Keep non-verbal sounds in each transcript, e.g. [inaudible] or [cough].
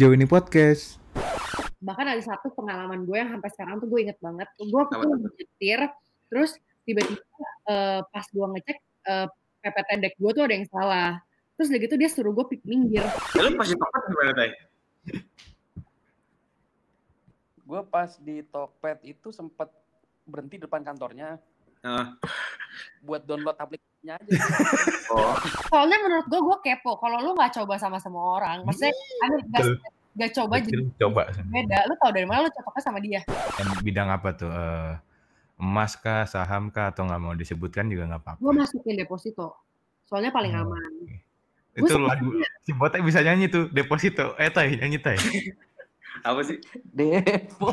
sejauh ini podcast. Bahkan ada satu pengalaman gue yang sampai sekarang tuh gue inget banget. Gue tuh nyetir, terus tiba-tiba eh, pas gue ngecek eh, PPT deck gue tuh ada yang salah. Terus udah gitu dia suruh gue pik minggir. Ya, lu pasti tepat gimana tay? Gue pas di Tokped itu sempet berhenti depan kantornya Nah, buat download aplikasinya aja. oh, Soalnya menurut gue, gue kepo. Kalau lu nggak coba sama semua orang, maksudnya ada gak, gak coba jadi coba. beda. Lu tau dari mana lu cocoknya sama dia? Dan bidang apa tuh? Eh, emas kah, saham kah, atau nggak mau disebutkan juga nggak apa-apa. Gue masukin deposito. Soalnya paling Oh, aman. Itu Gua lagu si Botek bisa nyanyi tuh, deposito. Eh, tay, nyanyi tay. [laughs] apa sih? Depo.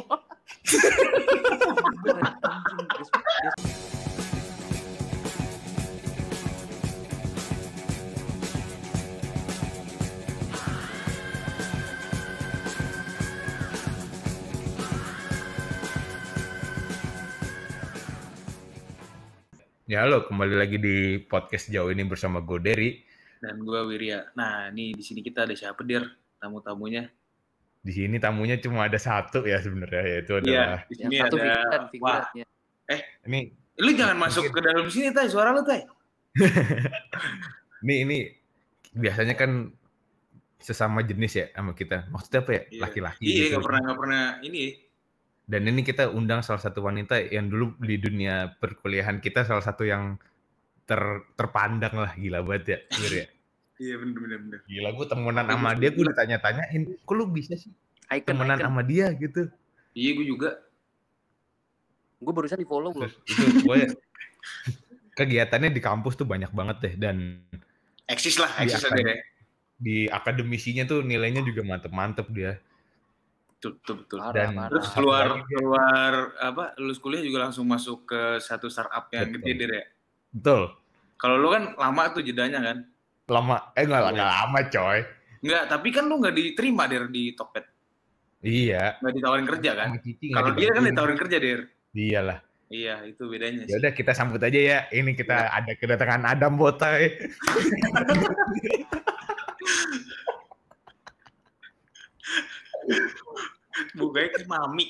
[laughs] Ya halo, kembali lagi di podcast jauh ini bersama gue Derry. Dan gue Wirya. Nah, ini di sini kita ada siapa dir? Tamu-tamunya. Di sini tamunya cuma ada satu ya sebenarnya, yaitu Iya, adalah di Yang sini satu ada. figuran, Wah, figurannya. ini lu jangan masuk ke dalam sini tay, suara lu tay. [laughs] ini ini biasanya kan sesama jenis ya sama kita. Maksudnya apa ya? Iya. Laki-laki. Iya, gitu. nggak pernah nggak pernah ini. Dan ini kita undang salah satu wanita yang dulu di dunia perkuliahan kita salah satu yang ter, terpandang lah gila banget ya. Wir ya. [laughs] Iya bener bener bener. Gila gue temenan sama dia gue ditanya-tanyain, kok lu bisa sih Icon, temenan icon. sama dia gitu. Iya gue juga. Gue barusan di follow. Terus itu gue [laughs] kegiatannya di kampus tuh banyak banget deh dan Eksis lah, eksis aja deh. di akademisinya tuh nilainya juga mantep-mantep dia. Betul betul betul. Parah, Dan- parah. Terus keluar keluar apa? Lulus kuliah juga langsung masuk ke satu startup yang Betul. gede ya. Betul. Kalau lu kan lama tuh jedanya kan. Lama, eh nggak nggak lama coy. Enggak, tapi kan lu nggak diterima dir di Tokped. Iya. Nggak ditawarin kerja kan? Nggak Kalau dia kan ditawarin kerja dir. Iyalah. Iya, itu bedanya Ya sih. udah kita sambut aja ya. Ini kita ada kedatangan Adam Botai. [laughs] Bukanya kayak mami.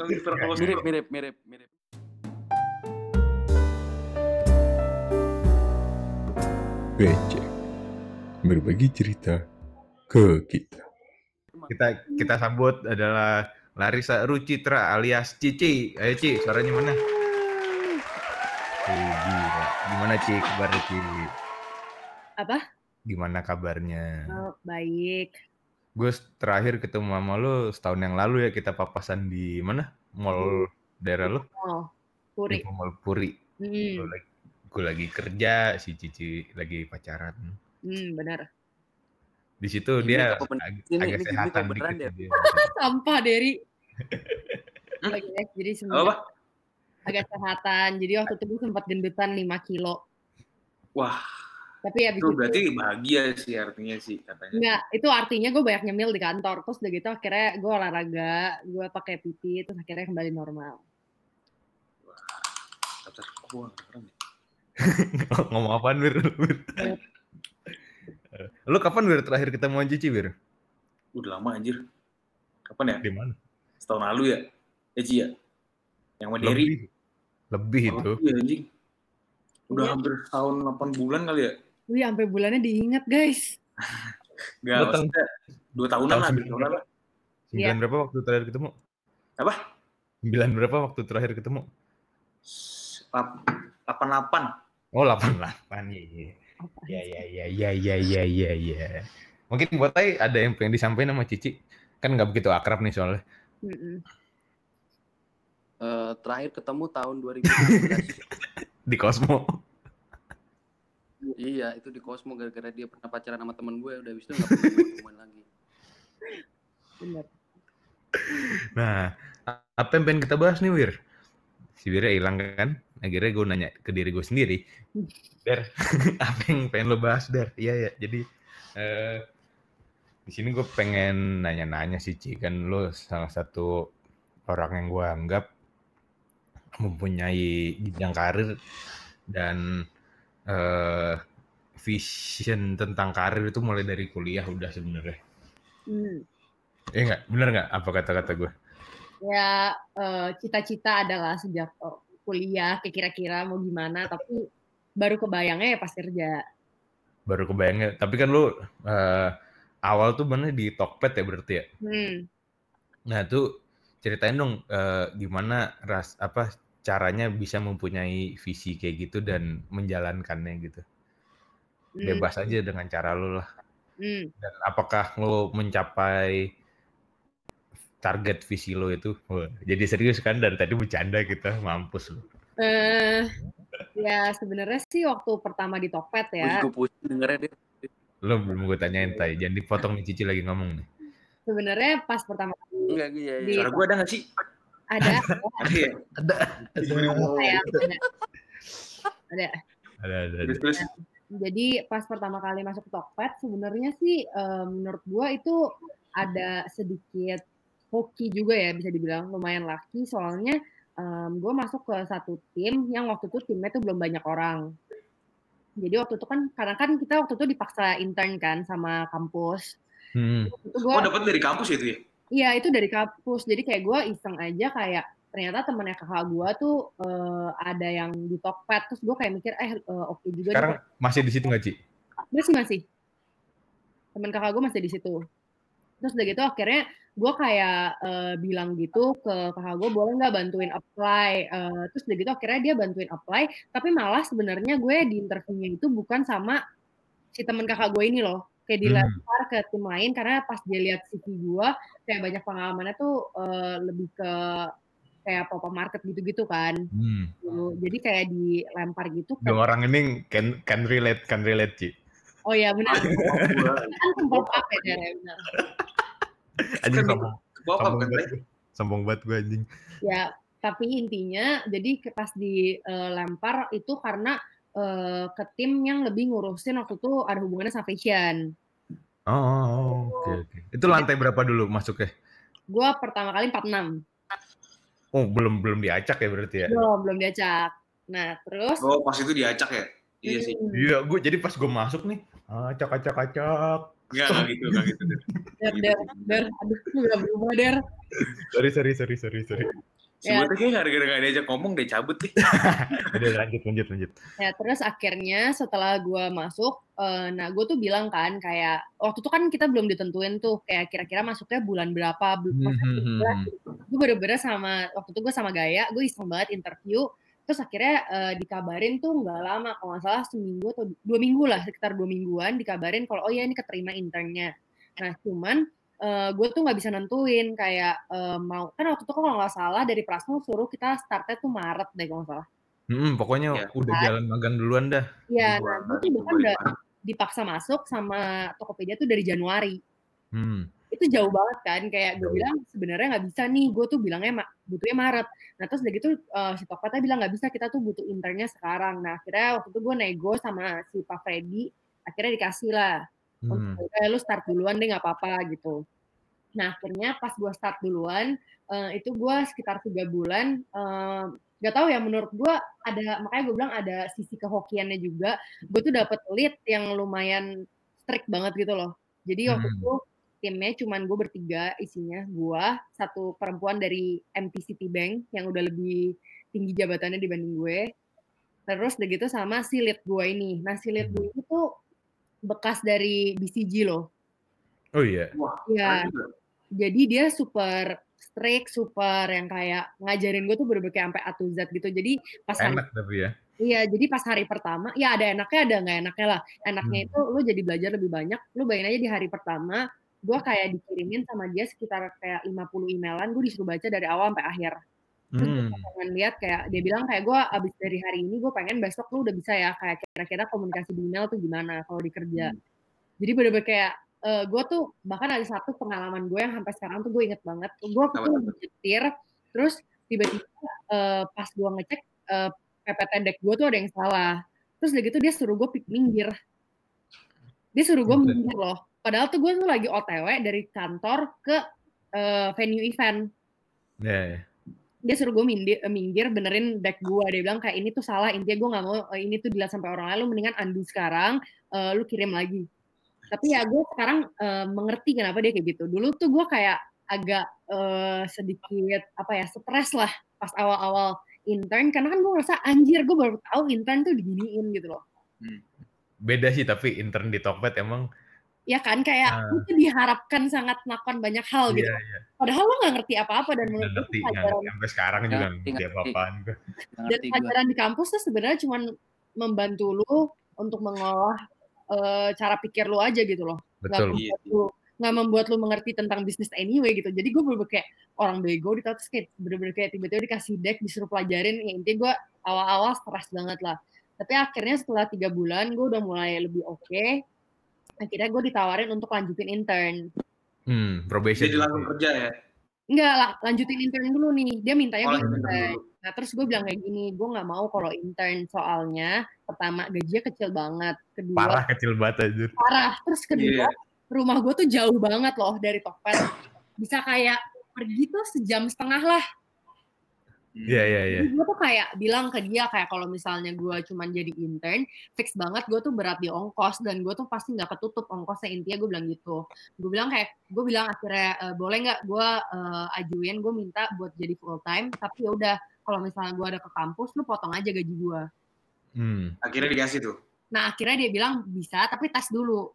Mami. Mirip, mirip, mirip, mirip. Becek. Berbagi cerita ke kita. Kita kita sambut adalah Larissa Rucitra alias Cici. Ayo Ci, suaranya mana? Eh, gila. Gimana Ci kabarnya Ci? Apa? Gimana kabarnya? Oh, baik. Gue terakhir ketemu sama lu setahun yang lalu ya kita papasan di mana? Mall daerah lu? Oh, Di Puri. Mall Puri. Gue Hmm, lagi, gue lagi kerja, si Cici lagi pacaran. hmm, benar. Di situ Ini dia ag- ini- agak ini sehatan dikit. ya? dia. [laughs] Sampah, Derry. Oke, guys, [laughs] jadi Apa? semenjak agak sehatan. Jadi waktu itu gue sempat gendutan 5 kilo. Wah, Tapi ya itu berarti bahagia sih artinya sih katanya. Enggak, itu artinya gue banyak nyemil di kantor. Terus udah gitu akhirnya gue olahraga, gue pakai PT, terus akhirnya kembali normal. Gua nggak keren ya? [laughs] Ngomong apaan Wir? Wir? Lu kapan Wir terakhir ketemu sama Cici Wir? Udah lama anjir. Kapan ya? Di mana? Setahun lalu ya? Ya Ci ya? Yang Derry. Lebih. Lebih itu. Iya anjing. Udah Iya. hampir tahun 8 bulan kali ya? Wih, sampai bulannya diingat guys. [laughs] Enggak, Lu tahun- maksudnya dua tahunan tahun lah, sembilan dua tahunan lah. Sembilan berapa waktu terakhir ketemu? Apa? Sembilan berapa waktu terakhir ketemu? Lap- 88. Oh, 88 iya. iya. Ya ya ya ya ya ya ya ya. Mungkin buat Tay ada yang pengen disampaikan sama Cici. Kan nggak begitu akrab nih soalnya. Mm-mm. Eh, terakhir ketemu tahun 2015. [laughs] Di Cosmo. Iya, itu di Cosmo gara-gara dia pernah pacaran sama temen gue. Udah habis itu nggak pernah ketemuan lagi. Bener. Nah, apa yang pengen kita bahas nih, Wir? Si Wirnya hilang kan? Akhirnya gue nanya ke diri gue sendiri. Der, [laughs] apa yang pengen lo bahas, Der? Iya, ya. Jadi, eh, di sini gue pengen nanya-nanya sih, Ci. Kan lo salah satu orang yang gue anggap mempunyai jenjang karir dan eh, vision tentang karir itu mulai dari kuliah udah sebenarnya. Hmm. Iya nggak? Bener nggak apa kata-kata gue? Ya eh, cita-cita adalah sejak oh, kuliah kira-kira mau gimana, tapi baru kebayangnya ya pas kerja. Baru kebayangnya. Tapi kan lu eh, awal tuh bener di Tokped ya berarti ya? Hmm. Nah tuh ceritain dong eh, gimana ras apa caranya bisa mempunyai visi kayak gitu dan menjalankannya gitu. hmm, Bebas aja dengan cara lu lah. hmm. Dan apakah lo mencapai target visi lo itu? Wah, jadi serius kan dari tadi bercanda kita mampus lo. Eh, ya sebenarnya sih waktu pertama di Tokped Gue ya, juga pusing dengernya deh. Lo belum gue tanyain tay, jangan dipotong nih Cici lagi ngomong nih. sebenarnya pas pertama kali Enggak, iya, Di- iya. Suara gue ada nggak sih? [laughs] ada, Ada? Ada, ada, ada. ada, ada. ada. Terus, terus. Jadi pas pertama kali masuk Tokped sebenarnya sih eh, menurut gua itu ada sedikit hoki juga ya bisa dibilang lumayan laki soalnya em, gue masuk ke satu tim yang waktu itu timnya tuh belum banyak orang. Jadi waktu itu kan karena kan kita waktu itu dipaksa intern kan sama kampus. Hmm. Itu Oh gua dapat dari kampus itu ya? Iya itu dari kampus. Jadi kayak gue iseng aja kayak ternyata temennya kakak gue tuh eh, ada yang di Tokped. Terus gue kayak mikir eh eh, oke juga. nih. Sekarang masih di situ nggak Ci? masih masih. Temen kakak gue masih di situ. Terus udah gitu akhirnya gue kayak eh, bilang gitu ke kakak gue boleh nggak bantuin apply. Eh, terus udah gitu akhirnya dia bantuin apply. Tapi malah sebenarnya gue di interviewnya itu bukan sama si temen kakak gue ini loh. Kayak dilempar ke tim lain karena pas dia lihat CV gue kayak banyak pengalamannya tuh eh, lebih ke kayak pop market gitu-gitu kan. Hmm. Gitu. Jadi kayak dilempar gitu. ke- Dua orang ini can can relate, can relate Ci. Oh iya benar. Gua [laughs] kan pop up ya ya benar. Anjing Kan sombong, apa sombong kan? Sombong banget gue anjing. Ya, tapi intinya jadi ke- pas dilempar itu karena eh, ke tim yang lebih ngurusin waktu itu ada hubungannya sama fashion. Oh, oke oke. Itu lantai berapa dulu masuknya? Gua pertama kali 46. Oh, belum belum diacak ya berarti ya? Belum, belum diacak. Nah, terus Oh pas itu diacak ya? Iya sih. Iya, gue jadi pas gue masuk nih, acak acak acak. Enggak, enggak gitu, enggak gitu. Der, der, der, aduh, lu gak berubah, Der. Sorry sorry sorry sorry sorry. Ya. Botek kayak gara-gara gak diajak ngomong, dia cabut nih. [laughs] Udah lanjut lanjut lanjut. Ya, terus akhirnya setelah gua masuk, eh, nah gue tuh bilang kan kayak, waktu itu kan kita belum ditentuin tuh, kayak kira-kira masuknya bulan berapa, Hmm, hmm, hmm, hmm. gue bener-bener sama waktu itu gue sama Gaya gue iseng banget interview terus akhirnya eh, dikabarin tuh nggak lama kalau nggak salah seminggu atau dua minggu lah sekitar dua mingguan dikabarin kalau oh ya ini keterima internnya nah cuman eh, gue tuh nggak bisa nentuin kayak eh, mau kan waktu itu kalau nggak salah dari Prasmo suruh kita startnya tuh Maret deh kalau nggak salah. Hmm, pokoknya Ya. udah jalan magang duluan dah. Iya, Gua- nah gue tuh bahkan udah dipaksa masuk sama Tokopedia tuh dari Januari. Hmm. itu jauh banget kan kayak gue bilang sebenarnya nggak bisa nih gue tuh bilangnya ma- butuhnya Maret. Nah terus udah gitu eh, si Tokpatnya bilang nggak bisa kita tuh butuh internnya sekarang. Nah akhirnya waktu itu gue nego sama si Pak Freddy akhirnya dikasih lah Hmm. untuk eh, lu start duluan deh nggak apa-apa gitu. Nah akhirnya pas gue start duluan eh, itu gue sekitar tiga bulan eh, nggak tahu ya menurut gue ada makanya gue bilang ada sisi kehokiannya juga. Gue tuh dapet lead yang lumayan strict banget gitu loh. Jadi waktu Hmm. itu timnya cuman gue bertiga isinya gue satu perempuan dari MT Citibank yang udah lebih tinggi jabatannya dibanding gue. Terus udah gitu sama si lead gue ini. Nah si lead gue ini tuh bekas dari BCG loh Oh iya. Wah, Iya, keren juga. jadi dia super strict, super yang kayak ngajarin gue tuh bener-bener kayak sampai A to Z gitu. Jadi pas hari, Enak tapi ya. iya, jadi pas hari pertama, ya ada enaknya ada nggak enaknya lah. Enaknya Hmm. itu lu jadi belajar lebih banyak. Lu bayangin aja di hari pertama, gue kayak dikirimin sama dia sekitar kayak 50 emailan, gue disuruh baca dari awal sampai akhir. Terus gue Hmm. pengen lihat kayak dia bilang kayak gue abis dari hari ini gue pengen besok lu udah bisa ya kayak kira-kira komunikasi di email tuh gimana kalau di kerja. Jadi bener-bener kayak gue tuh bahkan ada satu pengalaman gue yang sampai sekarang tuh gue inget banget. Gue waktu Apa itu tuh? nyetir, terus tiba-tiba eh, pas gue ngecek eh, PPT deck gue tuh ada yang salah. Terus udah gitu dia suruh gue minggir. Dia suruh gue minggir loh. Padahal tuh gue tuh lagi OTW dari kantor ke eh, venue event. Ya, ya. Dia suruh gue minggir, minggir benerin deck gue dia bilang kayak ini tuh salah intinya gue nggak mau eh, ini tuh dilihat sampai orang lain lu mendingan undo sekarang eh, lu kirim lagi. Tapi ya gue sekarang eh, mengerti kenapa dia kayak gitu. Dulu tuh gue kayak agak eh, sedikit apa ya stres lah pas awal-awal intern. Karena kan gue ngerasa anjir gue baru tahu intern tuh diginiin gitu loh. Beda sih tapi intern di Tokped emang ya kan kayak lu tuh diharapkan sangat melakukan banyak hal gitu. iya. Iya padahal lu nggak ngerti apa-apa dan nggak menurut gue ngerti nggak pelajaran ngerti. sampai sekarang juga Nggak nggak ngerti, nggak. Nggak dan pelajaran di kampus tuh sebenarnya cuma membantu lu untuk mengolah eh, cara pikir lu aja gitu loh. Nggak Betul. Iya. membuat lu nggak membuat lu mengerti tentang bisnis anyway gitu. Jadi gue bener kayak orang bego di terus kayak bener-bener kayak tiba-tiba dikasih deck disuruh pelajarin. Ya intinya gue awal-awal stres banget lah. Tapi akhirnya setelah tiga bulan gue udah mulai lebih oke akhirnya gue ditawarin untuk lanjutin intern Hmm, probation. Jadi langsung kerja ya. Enggak lah, lanjutin intern dulu nih. Dia mintanya Oh, gue intern. dulu. Nah, terus gue bilang kayak gini, gue nggak mau kalau intern soalnya pertama gajinya kecil banget, kedua Parah kecil banget aja. parah. terus kedua Iya. rumah gue tuh jauh banget loh dari Tokped. Bisa kayak pergi tuh sejam setengah lah. Hmm. Iya iya iya. Gue tuh kayak bilang ke dia kayak kalau misalnya gue cuman jadi intern, fix banget gue tuh berat di ongkos dan gue tuh pasti nggak ketutup ongkosnya intinya gue bilang gitu. Gue bilang kayak gue bilang akhirnya "Eh, boleh nggak gue eh, ajuin gue minta buat jadi full time tapi ya udah kalau misalnya gue ada ke kampus lu potong aja gaji gue. Hmm. Akhirnya dikasih tuh. Nah akhirnya dia bilang bisa tapi tes dulu.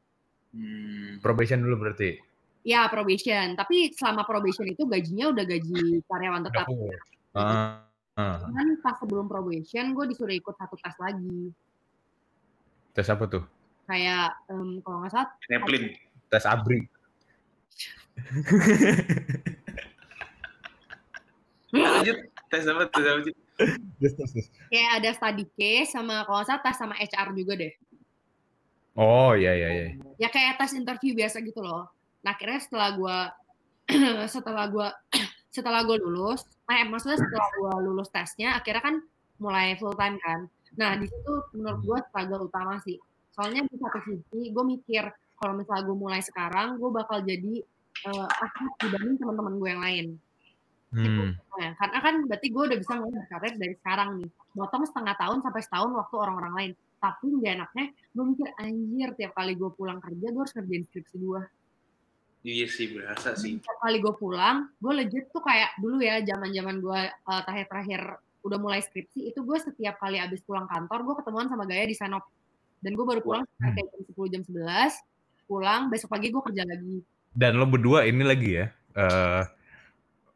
Hmm. Probation dulu berarti. Ya probation, tapi selama probation itu gajinya udah gaji karyawan Udah tetap. full. Ah, ah. Cuman pas sebelum probation gue disuruh ikut satu tes lagi. Tes apa tuh? Kayak em, kalau nggak salah Neplin. Tes abri. Lanjut. Tes apa? Tes apa sih? Tes, tes, tes. kayak ada study case sama kalau nggak salah tes sama HR juga deh. Oh iya iya iya. Ya kayak tes interview biasa gitu loh. Nah akhirnya setelah gua [clears throat] setelah gua [clears throat] setelah gua lulus, eh maksudnya setelah gua lulus tesnya, akhirnya kan mulai full time kan. Nah di situ menurut gua struggle utama sih. Soalnya di satu sisi gue mikir kalau misalnya gue mulai sekarang, gue bakal jadi eh aktif dibanding teman-teman gue yang lain. Hmm. Nah, karena kan berarti gue udah bisa mulai berkarir dari sekarang nih. Motong setengah tahun sampai setahun waktu orang-orang lain. Tapi nggak enaknya, gue mikir anjir tiap kali gue pulang kerja, gue harus ngerjain skripsi gue. Iya sih berasa sih. Tiap kali gue pulang, gue legit tuh kayak dulu ya, zaman-zaman gue uh, terakhir-terakhir udah mulai skripsi, itu gue setiap kali abis pulang kantor, gue ketemuan sama Gaya di Senop. Dan gue baru pulang sekitar kayak jam 10, jam 11, pulang, besok pagi gue kerja lagi. Dan lo berdua ini lagi ya. eh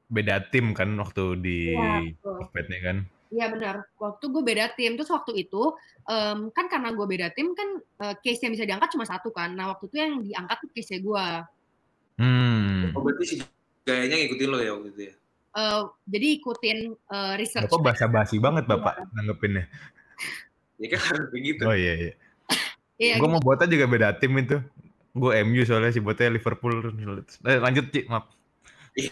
beda tim kan waktu di betul. Tokpednya kan. Iya benar. Waktu gue beda tim, terus waktu itu em, kan karena gue beda tim kan eh, case yang bisa diangkat cuma satu kan. Nah waktu itu yang diangkat tuh case gue. Hmm. Oh berarti si gayanya ngikutin lo ya waktu itu ya? Eh, jadi ikutin eh, research. Bapak basa-basi banget bapak nanggepinnya. [laughs] Ya kan harus begitu. Oh iya iya. [laughs] Iya, Gue mau botnya juga beda tim itu. Gue MU soalnya si botnya Liverpool. Eh, lanjut Ci, maaf.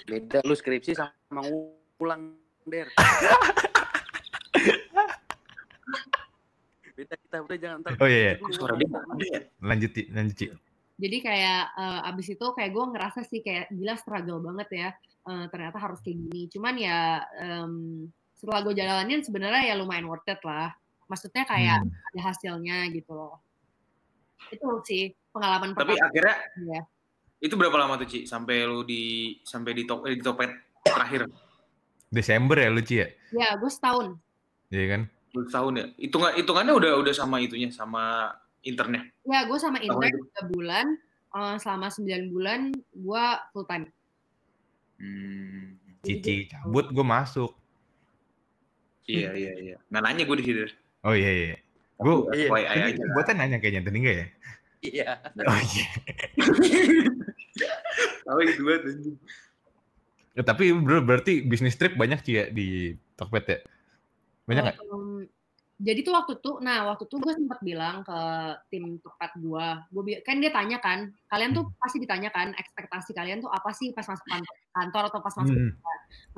Beda lu skripsi sama ngulang, Der. [laughs] Beda kita udah jangan ntar. Oh iya, iya. Ya? Lanjut Ci, lanjut Ci. Jadi kayak eh, abis itu kayak gue ngerasa sih kayak gila struggle banget ya. Eh, ternyata harus kayak gini. Cuman ya em, setelah gue jalanin sebenarnya ya lumayan worth it lah. Maksudnya kayak Hmm. ada hasilnya gitu loh. Itu sih pengalaman Tapi pertama. akhirnya ya. itu berapa lama tuh Ci sampai lu di sampai di top eh, di topet terakhir? Desember ya lu Ci ya? Ya, gue setahun. Iya kan? Belum tahun ya? Hitungan hitungannya udah udah sama itunya sama internnya. Ya, gue sama intern. 3 bulan. eh, selama 9 bulan, gue full time. Hmm. Cici cabut gue masuk. Iya iya iya. Nah nanya gue di sini. Oh iya iya. Gue Iya. Aja. botnya nanya kayaknya tadi enggak ya? Iya. Oh iya. Tahu itu banget. Ya, tapi bro, berarti bisnis trip banyak Ci ya di Tokped ya? Banyak nggak? Em, jadi tuh waktu tuh, nah waktu tuh gue sempat bilang ke tim tepat gue, gue kan dia tanya kan, kalian tuh pasti ditanya kan ekspektasi kalian tuh apa sih pas masuk kantor, atau pas masuk Hmm.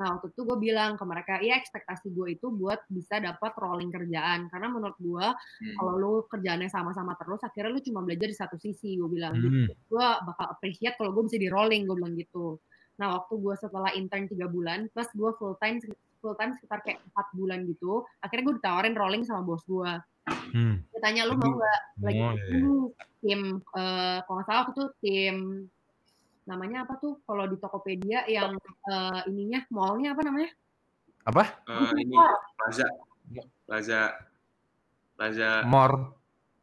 Nah waktu itu gue bilang ke mereka, iya ekspektasi gue itu buat bisa dapat rolling kerjaan. Karena menurut gue Hmm. kalau lu kerjaannya sama-sama terus, akhirnya lu cuma belajar di satu sisi. Gue bilang, Hmm. jadi gue bakal appreciate kalau gue bisa di rolling, gue bilang gitu. Nah waktu gue setelah intern tiga bulan, plus gue full time full time sekitar kayak empat bulan gitu akhirnya gue ditawarin rolling sama bos gue Hmm. dia tanya lu mau nggak lagi Oh, iya. dulu tim eh kalau nggak salah aku tuh tim namanya apa tuh kalau di Tokopedia yang eh, ininya mallnya apa namanya Apa? Eh, ini Plaza. Plaza. Plaza. More.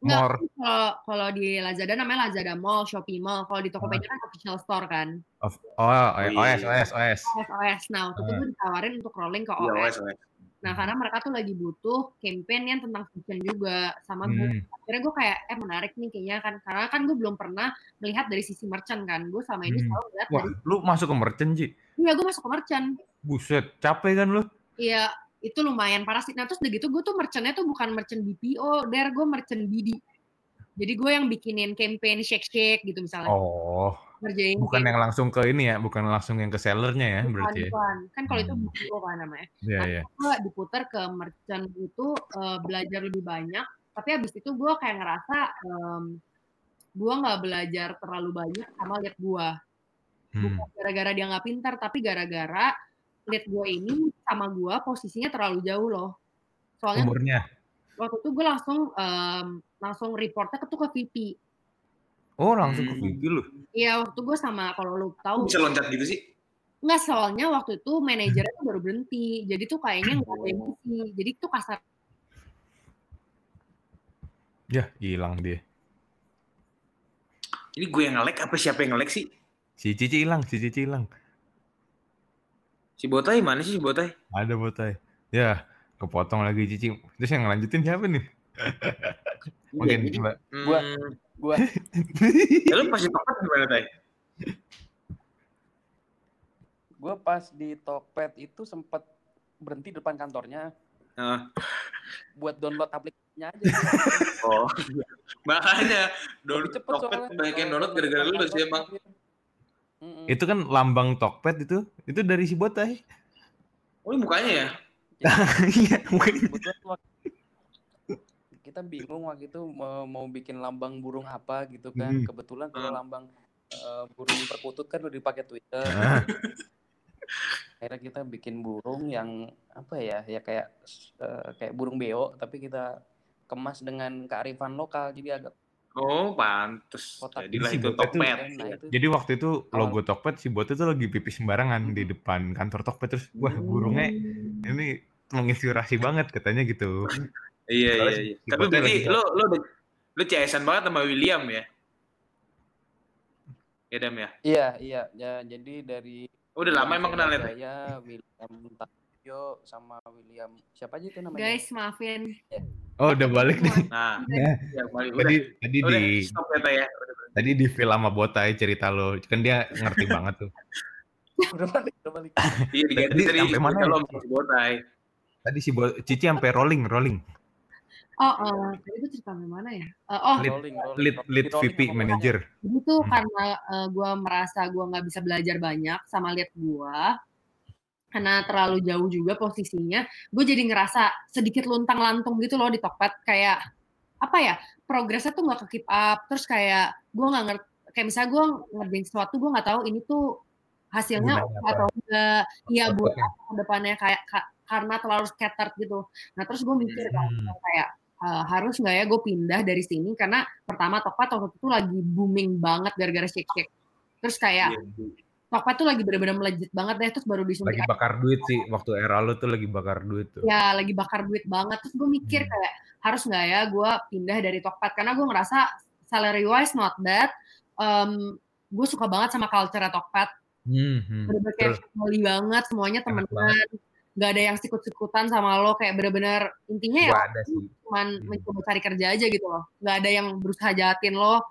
Nggak, More. kalau kalau di Lazada namanya Lazada Mall, Shopee Mall. Kalau di Tokopedia kan official store kan. Of, oh, iya, OS, iya. OS, OS. OS OS. Nah, waktu itu Ah. gue ditawarin untuk rolling ke Iya, OS. OS, OS. Nah, karena mereka tuh lagi butuh campaign yang tentang fashion juga sama gue. Hmm. Akhirnya gue kayak eh menarik nih kayaknya kan karena kan gue belum pernah melihat dari sisi merchant kan. Gue sama ini Hmm. selalu lihat Wah, dari lu masuk ke merchant, Ji? iya gue masuk ke merchant. Buset, capek kan lu? Iya, itu lumayan parah sih. Nah, terus udah gitu gue tuh merchantnya tuh bukan merchant BPO, der gue merchant BD. Jadi gue yang bikinin campaign shake-shake gitu misalnya. Oh, Ngerjain bukan yang langsung ke ini ya, bukan langsung yang ke sellernya ya, Bukan, berarti ya? bukan. Kan kalau itu Hmm. BPO kan namanya. Iya, Nah, iya. gue diputar ke merchant itu eh, belajar lebih banyak. Tapi abis itu gue kayak ngerasa em, gue nggak belajar terlalu banyak sama lihat gue. Hmm. Bukan gara-gara dia nggak pintar, tapi gara-gara lihat gue ini sama gue posisinya terlalu jauh loh. Soalnya Umurnya. waktu itu gue langsung em, langsung reportnya ke tuh ke VP. Oh, langsung ke Hmm. VP lu. Iya waktu gue sama kalau lu tahu Bisa loncat gitu sih? nggak soalnya waktu itu manajernya tuh baru berhenti jadi tuh kayaknya nggak ada yang ngisi jadi tuh kasar Ya, hilang dia. Ini gue yang nge-lag apa siapa yang nge-lag sih? Si Cici hilang, si Cici hilang. Si Botai mana sih si Botai? Ada botai. Ya, kepotong lagi Cici. Terus yang ngelanjutin siapa nih? [laughs] Oke, Iya, jadi, coba. Gua. hmm, Gua [laughs] ya lu pasti tepat gimana Tai? gua pas di Tokped itu sempet berhenti depan kantornya Heeh. buat download aplikasinya aja. Oh, makanya download cepet soalnya. banyak yang download gara-gara lu sih emang. Mm-mm. Itu kan lambang Tokped itu. Itu dari si botai. Oh, ini mukanya ya? [laughs] Iya, waktu- kita bingung waktu itu mau, mau bikin lambang burung apa gitu kan. Hmm. Kebetulan kalau Hmm. lambang eh, burung perkutut kan udah dipakai Twitter. Ah, [laughs] Akhirnya kita bikin burung yang apa ya? Ya kayak eh, kayak burung beo tapi kita kemas dengan kearifan lokal jadi agak Oh, pantes. Kotak. Jadilah Jadi si itu Tokped. Itu Jadi waktu itu logo Tokped si botai tuh lagi pipis sembarangan di depan kantor Tokped terus wah burungnya ini menginspirasi banget katanya gitu. Iya, iya, iya. si Tapi berarti lu udah- lu CS-an banget sama William ya? Ya, Dam ya? Iya, iya. Ya, jadi dari Oh, udah lama emang kenalnya. Tai? Saya William Tavio sama William siapa aja itu namanya? guys maafin Oh, udah balik nih. [laughs] Nah, ya, balik. udah. tadi tadi Udah, di stop ya, ya. Udah, tadi di film sama botai cerita lo. Kan dia ngerti banget tuh. [laughs] udah balik, udah balik. Iya, diganti Tadi dari sampai mana kalau ya? Botai. Tadi si Bo- Cici sampai rolling, rolling. oh eh, tadi itu cerita mana ya Eh, oh Lead- Rolling, rolling, Lead lead rolling VP manager. tuh Hmm. karena gue merasa gue nggak bisa belajar banyak sama lihat gue karena terlalu jauh juga posisinya gue jadi ngerasa sedikit luntang lantung gitu loh di Tokped. Kayak apa ya progresnya tuh nggak ke keep up. Terus kayak gue nggak ngerti kayak misalnya gue ngerjain sesuatu gue nggak tahu ini tuh hasilnya Gunanya atau enggak. Iya buat apa ke depannya? Kayak ka- karena terlalu scattered gitu. Nah terus gue mikir kan Hmm. kayak eh, harus nggak ya gue pindah dari sini? Karena pertama Tokped waktu itu lagi booming banget gara-gara shake shake terus kayak Iya. Tokped tuh lagi bener-bener melejit banget deh terus baru disuntik Lagi bakar duit sih waktu era lo tuh lagi bakar duit tuh. ya lagi bakar duit banget terus gue mikir Hmm. kayak harus nggak ya gue pindah dari Tokped karena gue ngerasa salary wise not bad um, gue suka banget sama culture Tokped Hmm, hmm. bener-bener kayak family banget semuanya Enak temenan nggak ada yang sikut-sikutan sama lo kayak bener-bener intinya ya Gua ada sih. cuman Hmm. mencoba cari kerja aja gitu loh nggak ada yang berusaha jahatin lo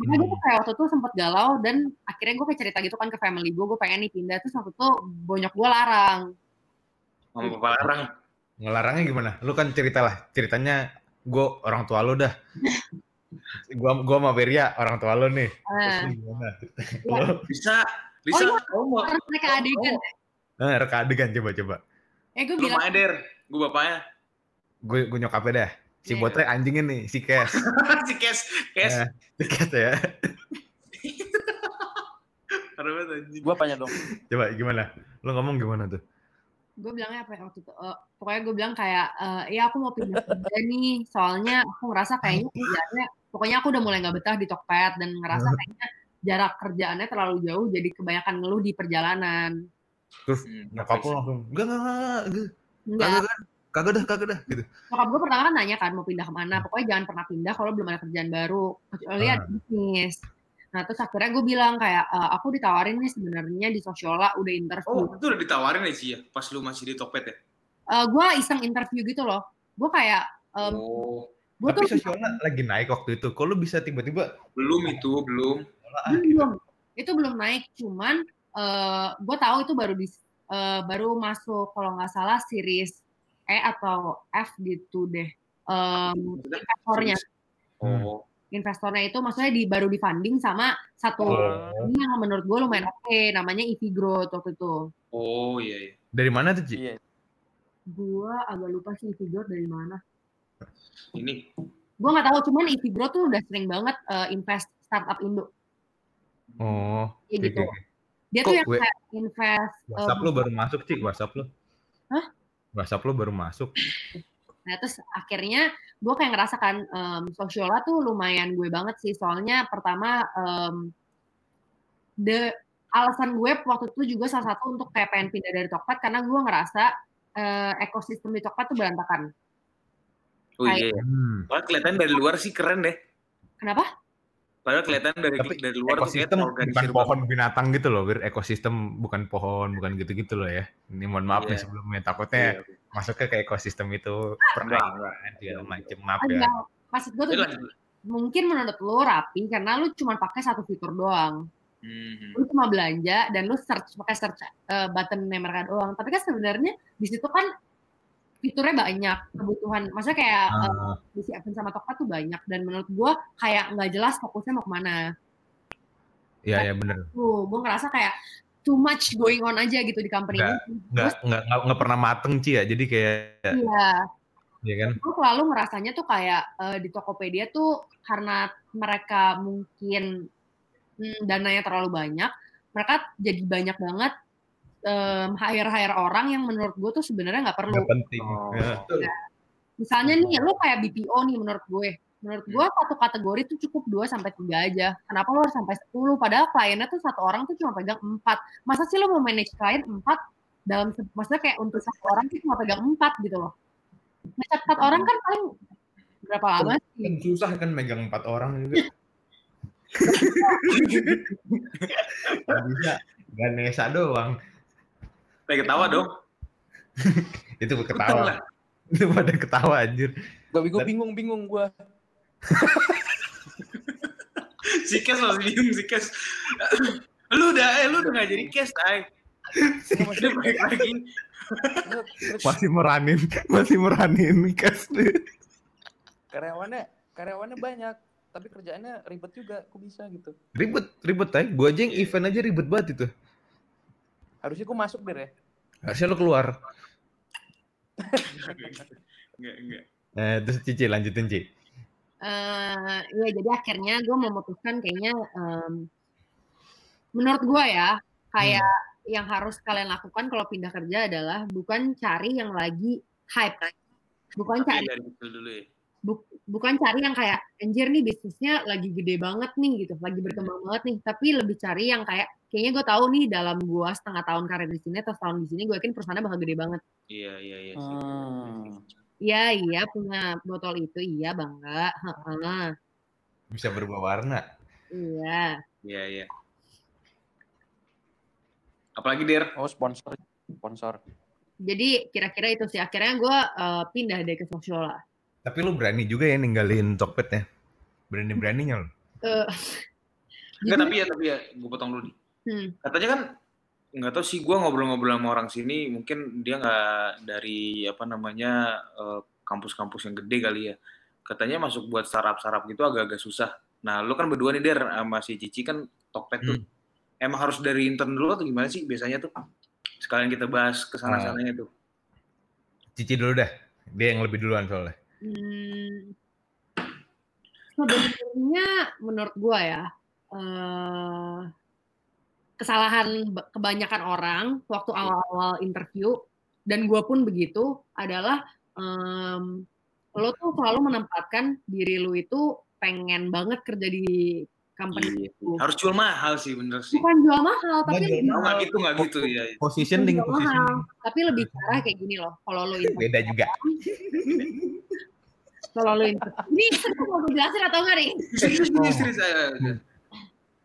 makanya gue tuh kayak waktu itu sempet galau dan akhirnya gue kayak cerita gitu kan ke family gue gue pengen nih pindah terus waktu itu bonyok gue larang Sama Papa Larang. Ngelarangnya gimana? Lu kan cerita lah. Ceritanya gue orang tua lo dah. [laughs] gua gua sama Beria orang tua lo nih. Lu gimana? Iya. Lo Bisa, bisa. iya. Kamu mau, karena mereka adegan eh, reka adegan coba coba. eh gue lu bilang Der. Gue bapaknya. Gue gue nyokapnya dah. Si Iya. botre anjingin nih, si Kes. [laughs] si Kes. Kes. Eh, si Kes ya. Parah banget anjing. Gua apanya dong? Coba gimana? Lu ngomong gimana tuh? gue bilangnya apa ya waktu itu Eh, pokoknya gue bilang kayak eh, ya aku mau pindah kerja nih soalnya aku ngerasa kayaknya kerjaannya pokoknya aku udah mulai nggak betah di Tokped dan ngerasa kayaknya jarak kerjaannya terlalu jauh jadi kebanyakan ngeluh di perjalanan Terus Hmm, nyokap lo langsung, enggak, enggak, enggak, enggak, enggak kagak, dah, kagak dah, gitu. nyokap gue pertama kan nanya kan mau pindah ke mana? Pokoknya jangan pernah pindah kalau belum ada kerjaan baru. Kecuali Ah. ada bisnis. Nah terus akhirnya gue bilang kayak "Eh, aku ditawarin nih sebenarnya di Sosiola udah interview. Oh, itu udah ditawarin ya sih ya, pas lu masih di Tokped ya? Eh, gue iseng interview gitu loh. Gue kayak em, oh, gue Tapi tuh Sosiola lagi naik waktu itu, kok lu bisa tiba-tiba? Belum itu, belum. belum. Itu belum naik. Cuman eh gue tahu itu baru di eh, baru masuk kalau nggak salah series E atau F gitu deh Maksudnya? investornya Oh, investornya itu maksudnya di baru di funding sama satu Oh. ini yang menurut gue lumayan oke namanya EV Growth waktu itu oh iya iya. Dari mana tuh, Ci? Iya. gue agak lupa sih EV Growth dari mana Ini gue nggak tahu cuman EV Growth tuh udah sering banget eh, invest startup Indo Oh, oke, gitu oke. dia Kok tuh yang kayak invest WhatsApp lu baru masuk, Ci, WhatsApp lu. Hah? WhatsApp lu baru masuk. Nah, terus akhirnya gue kayak ngerasakan em, Sosiola tuh lumayan gue banget sih. Soalnya pertama em, the alasan gue waktu itu juga salah satu untuk kayak pengen pindah dari Tokped karena gue ngerasa eh, ekosistem di Tokped tuh berantakan. oh iya. iya. Hmm. Padahal kelihatan dari luar sih keren deh. Kenapa? Padahal kelihatan dari Tapi dari luar tuh kayak ekosistem bukan terorganisir pohon binatang gitu loh, Wir. Ekosistem bukan pohon, bukan gitu-gitu loh ya. Ini mohon maaf nih Iya. sebelumnya. Takutnya Iya, oke. masuknya ke ekosistem itu pernah segala macem. Maaf ya. Maksud gue tuh mungkin menurut lo rapi karena lu cuma pakai satu fitur doang. Hmm. Lu cuma belanja dan lu search pakai search eh, button mereka doang. Tapi kan sebenarnya di situ kan fiturnya banyak kebutuhan. Maksudnya kayak si Evan sama Tokpa tuh banyak dan menurut gue kayak nggak jelas fokusnya mau ke mana. Iya, ya bener. Tuh, gue ngerasa kayak too much going on aja gitu di company Nggak, ini. Nggak, nggak, nggak, nggak pernah mateng, Ci ya. Jadi kayak, Iya, ya kan? gue selalu ngerasanya tuh kayak eh, di Tokopedia tuh karena mereka mungkin hmm, dananya terlalu banyak, mereka jadi banyak banget em, hire-hire orang yang menurut gue tuh sebenarnya nggak perlu. Nggak penting. Oh. Ya. Misalnya nih, lo kayak BPO nih menurut gue. Menurut gue satu kategori tuh cukup 2 sampai 3 aja. Kenapa lo harus sampai 10? Padahal kliennya tuh satu orang tuh cuma pegang 4. Masa sih lo mau manage klien 4 dalam maksudnya kayak untuk satu orang tuh cuma pegang 4 gitu loh. Manage 4 orang kan paling berapa lama sih? Kan susah kan megang empat orang juga. [laughs] Nggak bisa. Ganesha doang. Kayak ketawa dong. [laughs] Itu ketawa. lah. [laughs] Itu pada ketawa anjir. Gak gue bingung bingung gue. [laughs] Si Kes masih bingung si Kes. lu udah eh lu udah gak jadi Kes, ay. Udah balik lagi. Masih meranin, masih meranin kas. karyawannya karyawannya banyak tapi kerjaannya ribet juga kok bisa gitu Ribet, ribet aja. Gua aja yang event aja ribet banget itu. Harusnya gue masuk deh ya Harusnya lo keluar. Enggak, enggak. Eh, terus Cici lanjutin Ci. Eh, ya jadi akhirnya gue memutuskan kayaknya em, menurut gue ya kayak yang harus kalian lakukan kalau pindah kerja adalah bukan cari yang lagi hype bukan Tapi cari dari kecil dulu ya. Bu- bukan cari yang kayak anjir nih bisnisnya lagi gede banget nih gitu lagi berkembang banget nih tapi lebih cari yang kayak kayaknya gue tahu nih dalam gue setengah tahun karir di sini atau setahun di sini gue yakin perusahaannya bakal gede banget Iya, iya, iya. sih. Hmm. iya iya punya botol itu iya bangga. Bisa berubah warna. iya Iya, iya. Apalagi Der? oh sponsor sponsor jadi kira-kira itu sih akhirnya gue eh, pindah deh ke Sosiola Tapi lu berani juga ya ninggalin Tokped ya. Berani-beraninya lo. Eh, [laughs] Enggak, jadi- tapi ya, tapi ya, gue potong dulu nih. Hmm. Katanya kan nggak tahu sih gue ngobrol-ngobrol sama orang sini mungkin dia nggak dari apa namanya eh, kampus-kampus yang gede kali ya katanya masuk buat startup-startup gitu agak-agak susah nah lu kan berdua nih der sama si Cici kan Tokped tuh emang harus dari intern dulu atau gimana sih biasanya tuh sekalian kita bahas ke sana sananya tuh Cici dulu dah. Dia yang lebih duluan soalnya. Hmm, sebenarnya menurut gua ya eh, kesalahan kebanyakan orang waktu awal-awal interview dan gue pun begitu adalah em, lo tuh selalu menempatkan diri lu itu pengen banget kerja di company Iya. itu. Harus jual mahal sih bener sih. Bukan jual mahal, tapi Nggak jual lebih, Oh, nggak gitu nggak gitu ya. Positioning, jual mahal. positioning. Tapi lebih ke arah kayak gini loh. Kalau lo interview, Beda juga. [laughs] kalau lo interview, ini mau gue jelasin atau enggak nih? Serius saya.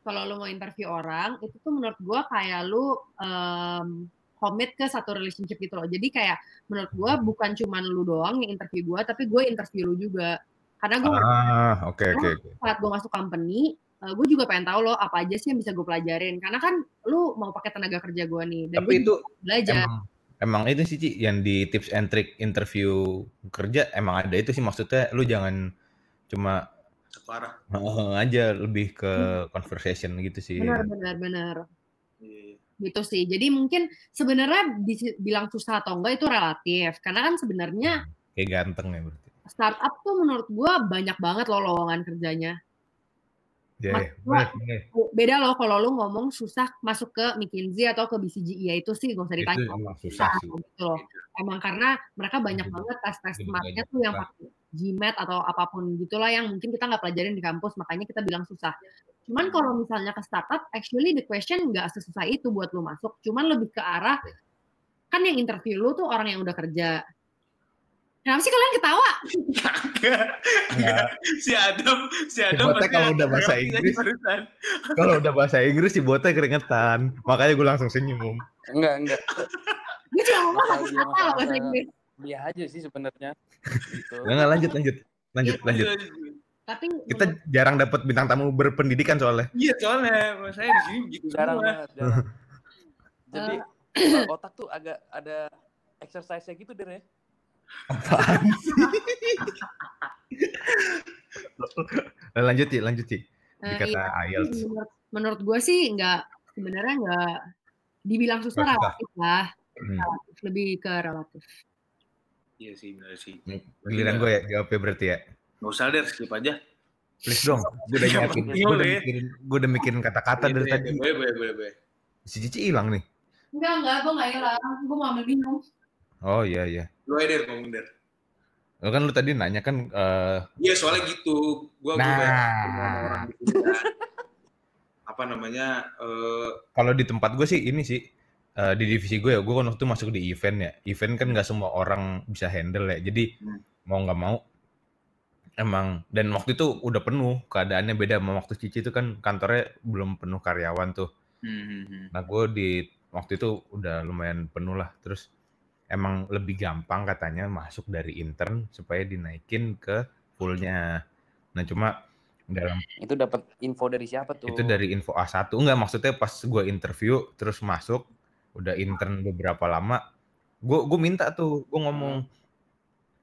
Kalau lo mau interview orang, itu tuh menurut gue kayak lu em, commit ke satu relationship gitu loh. Jadi kayak menurut gue bukan cuman lu doang yang interview gue, tapi gue interview lu juga. Karena gue Ah, oke oke oke. saat gue masuk company, gue juga pengen tahu loh apa aja sih yang bisa gue pelajarin. Karena kan lu mau pakai tenaga kerja gue nih, dan Tapi gue itu belajar. emang emang itu sih Ci, yang di tips and trick interview kerja emang ada itu sih maksudnya lu jangan cuma Separah. heeh aja lebih ke conversation gitu sih. Benar, benar, benar. Iya. Gitu sih. Jadi mungkin sebenarnya dibilang susah atau enggak itu relatif. Karena kan sebenarnya Kayak ganteng ya berarti. startup tuh menurut gue banyak banget loh lowongan kerjanya. Ya, bener, bener. Beda loh kalau lu ngomong susah masuk ke McKinsey atau ke BCG, ya itu sih gak usah Itu ditanya. emang susah sih. gitu loh. Emang karena mereka banyak banget tes-tes banyak tuh yang pakai GMAT atau apa pun gitulah yang mungkin kita nggak pelajarin di kampus, makanya kita bilang susah. Cuman kalau misalnya ke startup, actually the question nggak sesusah itu buat lu masuk. Cuman lebih ke arah, kan yang interview lu tuh orang yang udah kerja. Kenapa sih kalian ketawa? Enggak. Enggak. Si Adam, si Adam Botnya kalau udah bahasa Inggris. Kalau udah bahasa Inggris si botnya keringetan. Makanya gue langsung senyum. Enggak, enggak. Gue cuma ngomong satu kata loh bahasa Inggris. Dia aja sih sebenarnya. Gitu. Enggak, lanjut lanjut. Lanjut lanjut. Tapi Kita jarang dapat bintang tamu berpendidikan soalnya. Iya soalnya saya di sini begitu Jarang banget, jarang. [laughs] Jadi uh, otak tuh agak ada exercise-nya gitu deh ya. Apaan sih? lanjut sih, lanjut sih. Eh, Dikata iya, IELTS. menurut, menurut gue sih nggak sebenarnya nggak dibilang susah relatif lah Hmm. relatif lebih ke relatif Iya sih benar sih. Giliran gue ya jawabnya berarti ya. Gak usah deh skip aja. Please dong, gue udah Yang nyiapin, penting gue udah lu ya. mikirin, gue udah mikirin kata-kata dari Iya, tadi. Boleh boleh boleh boleh. Si Cici hilang nih. enggak enggak gue nggak hilang gue mau ambil minum Oh iya iya. Lu aja deh ngomong der. Lo kan lu tadi nanya kan eh Iya soalnya gitu. Gua gua Nah. banyak ketemu sama orang di sini kan. Apa namanya? eh kalau di tempat gue sih ini sih eh, di divisi gue ya, gue kan waktu itu masuk di event ya. Event kan nggak semua orang bisa handle ya. Jadi Hmm. mau nggak mau emang dan waktu itu udah penuh keadaannya beda sama waktu Cici itu kan kantornya belum penuh karyawan tuh. hmm, hmm, hmm. Nah gue di waktu itu udah lumayan penuh lah. Terus emang lebih gampang katanya masuk dari intern supaya dinaikin ke fullnya. Nah cuma dalam Itu dapat info dari siapa tuh? itu dari info A1 enggak maksudnya pas gue interview terus masuk udah intern beberapa lama gue gue minta tuh gue ngomong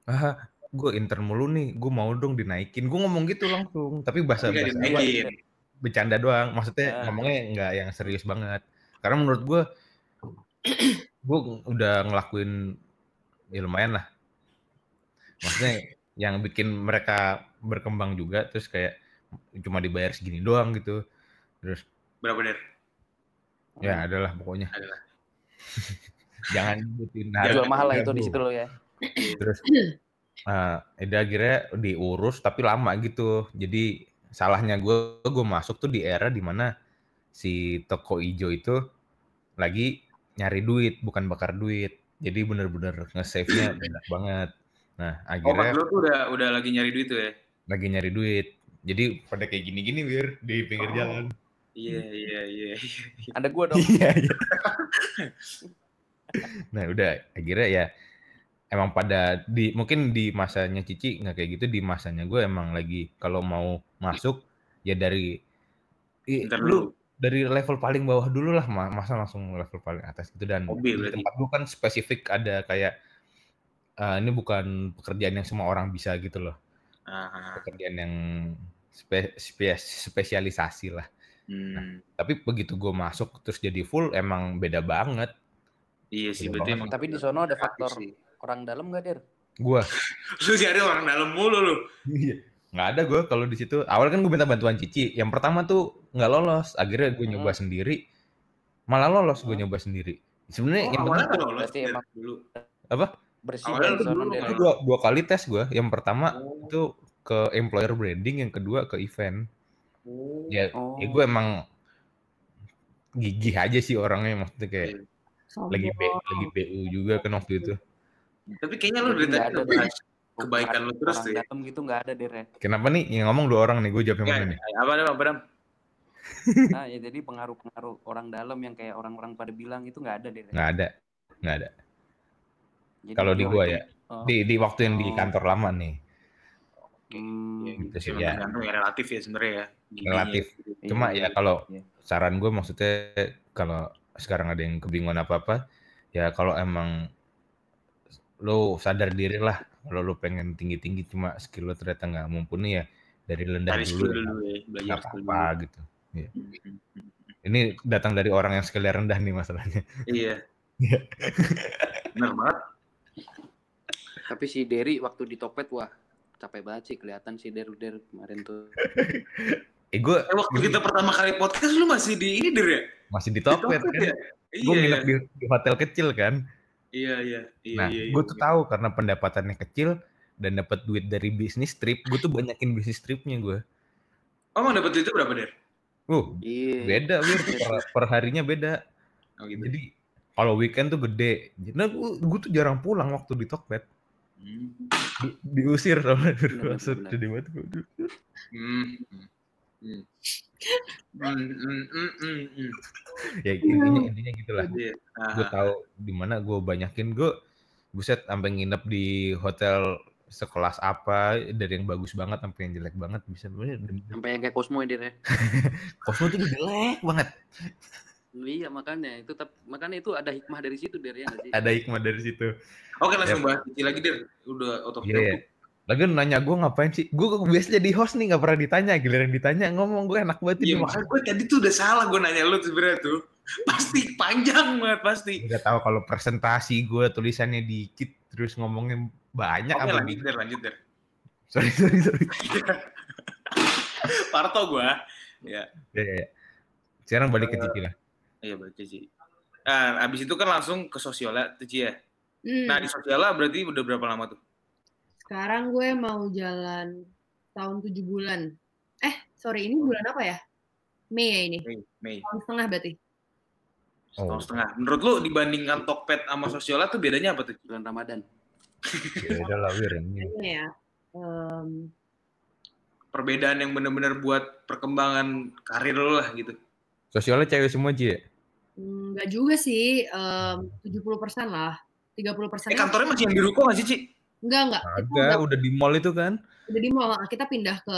ah gue intern mulu nih gue mau dong dinaikin gue ngomong gitu langsung tapi bahasa bahasa dinaikin. bercanda doang maksudnya Ah. ngomongnya nggak yang serius banget karena menurut gue gue udah ngelakuin ya lumayan lah maksudnya [laughs] yang bikin mereka berkembang juga terus kayak cuma dibayar segini doang gitu terus Berapa der? ya adalah pokoknya Adalah. [laughs] jangan nyebutin Jual mahal lah itu di situ lo ya. terus eh udah akhirnya diurus tapi lama gitu jadi salahnya gue gue masuk tuh di era di mana si toko ijo itu lagi nyari duit bukan bakar duit jadi bener-bener nge-save nya [laughs] banyak banget nah Oh akhirnya lu tuh udah udah lagi nyari duit tuh ya? lagi nyari duit jadi pada kayak gini-gini wir di pinggir Oh. jalan Iya iya iya. iya. Ada gua [laughs] dong. Iya, iya. nah udah akhirnya ya emang pada di mungkin di masanya Cici nggak kayak gitu di masanya gue emang lagi kalau mau masuk ya dari i- Ntar lu dulu. Dari level paling bawah dulu lah ma- masa langsung level paling atas gitu dan Hobi di tempat gue kan spesifik ada kayak eh, ini bukan pekerjaan yang semua orang bisa gitu loh Ah, pekerjaan yang spe- spe- spesialisasi lah hmm. tapi begitu gue masuk terus jadi full emang beda banget Iya sih banget. emang Tapi di sono ada faktor sih. orang dalam gak, Der? gue [laughs] Lu cari orang dalam mulu lu. Iya. nggak ada gue kalau di situ awal kan gue minta bantuan Cici yang pertama tuh nggak lolos akhirnya gue nyoba Hmm. sendiri malah lolos gue Hmm. nyoba sendiri sebenarnya Oh, yang penting tuh lolos berarti Der, emang- dulu. Apa? bersih dulu dua, dua kali tes gue. Yang pertama Oh. itu ke employer branding, yang kedua ke event. Oh. Ya, Oh. ya gue emang gigih aja sih orangnya maksudnya kayak Sombong. lagi B, lagi BU juga kan waktu itu. Tapi kayaknya lu Jadi dari tadi kebaikan lu terus tuh ya. dalam gitu nggak ada ya. Kenapa nih yang ngomong dua orang nih? Gue jawab yang Ya, mana nih? apa nih, apa Dam? Nah, ya jadi pengaruh-pengaruh orang dalam yang kayak orang-orang pada bilang itu nggak ada Der. Nggak ada, nggak ada. Jadi Kalau di gua itu, ya, oh, di di waktu yang di Oh. kantor lama nih, hmm, Ya, gitu sih ya. ya relatif ya sebenarnya ya. Relatif. iya, Cuma ya kalau iya. saran gue maksudnya kalau sekarang ada yang kebingungan apa apa, ya kalau emang lo sadar diri lah kalau lo pengen tinggi tinggi cuma skill lo ternyata nggak mumpuni ya dari rendah Cari dulu ya dulu ya, belajar apa-apa dulu. gitu. Ya. Hmm. Ini datang dari orang yang skillnya rendah nih masalahnya. Iya. Iya. Bener banget. Tapi si Derry waktu di Tokped wah capek banget sih kelihatan si Der Der kemarin tuh. Eh gue Eh, waktu kita pertama kali podcast lu masih di ini Der ya? masih di Di Tokped Tokped kan. ya? Gue Iya, nginep iya. di, di hotel kecil kan. Iya, iya. Iya, Nah, iya, gue iya. tuh tahu karena pendapatannya kecil dan dapat duit dari bisnis trip, gue tuh banyakin bisnis tripnya gue. Oh, emang dapet itu berapa Der? Uh, Iya. beda wir [laughs] per, per harinya beda. Oh gitu. Jadi kalau weekend tuh gede. Nah, gue, gue tuh jarang pulang waktu di Tokped. Hmm. Di- diusir sama bener. jadi mati. Hmm. Hmm. Hmm. Hmm, hmm, hmm, hmm, hmm. Ya intinya intinya gitulah. Iya. Gue Ah, tahu di mana gue banyakin gue buset sampai nginep di hotel sekelas apa dari yang bagus banget sampai yang jelek banget bisa Sampai yang kayak Cosmo ya Der ya. kosmo tuh jelek banget Iya makanya itu makanya itu ada hikmah dari situ Der ya sih? ada hikmah dari situ Oke, langsung Ya. bahas Cici lagi Der. Udah out of Iya, iya. Lagi nanya gue ngapain sih? Gue biasa jadi host nih nggak pernah ditanya. Giliran ditanya ngomong gue enak banget Iya, makanya gue tadi tuh udah salah gue nanya lu sebenarnya tuh. [laughs] Pasti panjang banget pasti. Udah tahu kalau presentasi gue tulisannya dikit terus ngomongin banyak Oke, apa lanjut Der, lanjut Der. Sorry sorry sorry. [laughs] Parto gue. Ya, Ya, ya, ya. Sekarang balik ke Cici lah. iya baca Cici. Nah, abis itu kan langsung ke Sosiola, Cici ya. Hmm, Nah, di Sosiola berarti udah berapa lama tuh? sekarang gue mau jalan tahun tujuh bulan. Eh, sorry, ini bulan apa ya? Mei ya ini. Mei, Mei. Tahun setengah berarti. Oh. setengah. Menurut lu dibandingkan Tokped sama Sosiola tuh bedanya apa tuh? Bulan Ramadan. Ya udah lah Wir ini. Ya. em, Perbedaan yang benar-benar buat perkembangan karir lu lah gitu. Sosialnya cewek semua Ci ya? Enggak juga sih, em, 70% lah. 30 persen. Eh kantornya masih yang di Ruko nggak sih, Ci? Enggak, enggak. Ada, udah, udah di mall itu kan. udah di mall. Kita pindah ke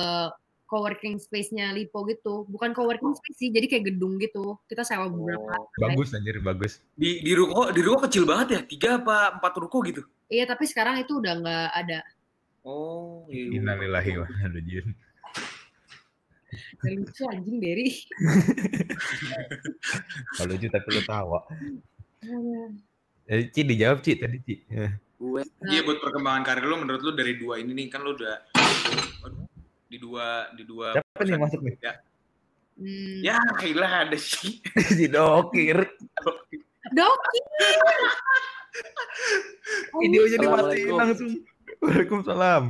coworking space-nya Lipo gitu. Bukan coworking space sih, jadi kayak gedung gitu. Kita sewa beberapa. Oh, Bagus anjir, bagus. di di Ruko, di Ruko kecil banget ya? Tiga apa empat Ruko gitu? Iya, tapi sekarang itu udah nggak ada. Oh, iya. Innalillahi wa inna ilaihi raji'un. Gak lucu anjing, Derry. [laughs] Kalau lucu tapi lu tawa. Eh, Ci dijawab Ci tadi Ci. Gue Iya buat perkembangan karir lu menurut lu dari dua ini nih kan lu udah Waduh, di dua di dua Siapa nih yang masuk nih? Ya, Hmm. ya hilah ada sih. [laughs] si dokir. Doki. Videonya [laughs] dimatiin Assalamualaikum. langsung. Waalaikumsalam.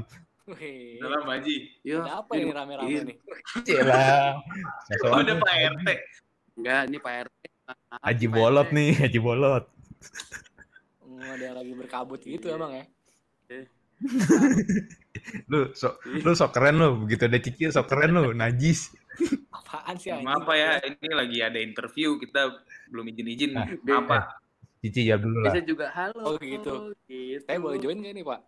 Wih, Dalam Haji. ya ada apa ini rame-rame Iya. nih? Cila. Oh, ada [laughs] Pak RT. enggak ini Pak RT. Haji Pak bolot nih, Haji bolot. Oh, ada yang lagi berkabut gitu Iya. emang ya? [laughs] Lu sok lu sok keren lu, begitu ada Cici sok keren lu, najis. [laughs] Apaan sih? Maaf Pak ya, ini lagi ada interview kita belum izin-izin. Nah, Apa? Cici jawab dulu lah. Bisa juga halo. Oh, gitu. gitu. Saya boleh join gak nih, Pak?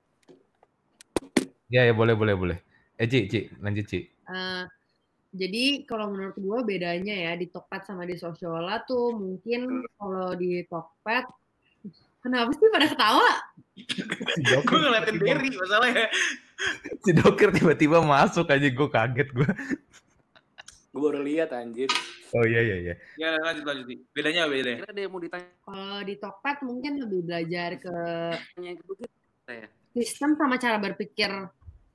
Ya ya boleh boleh boleh. Eh Ci, Ci, lanjut Ci. Eh, jadi kalau menurut gue bedanya ya di Tokped sama di Sosiola tuh mungkin kalau di Tokped kenapa sih pada ketawa? Si Gue ngeliatin Derry masalahnya. Si dokir tiba-tiba masuk aja gue kaget gue. Gue baru lihat anjir. Oh iya iya iya. Ya lanjut lanjut. Bedanya apa bedanya? Kira ada yang mau ditanya Kalau di Tokped mungkin lebih belajar ke begitu saya. sistem sama cara berpikir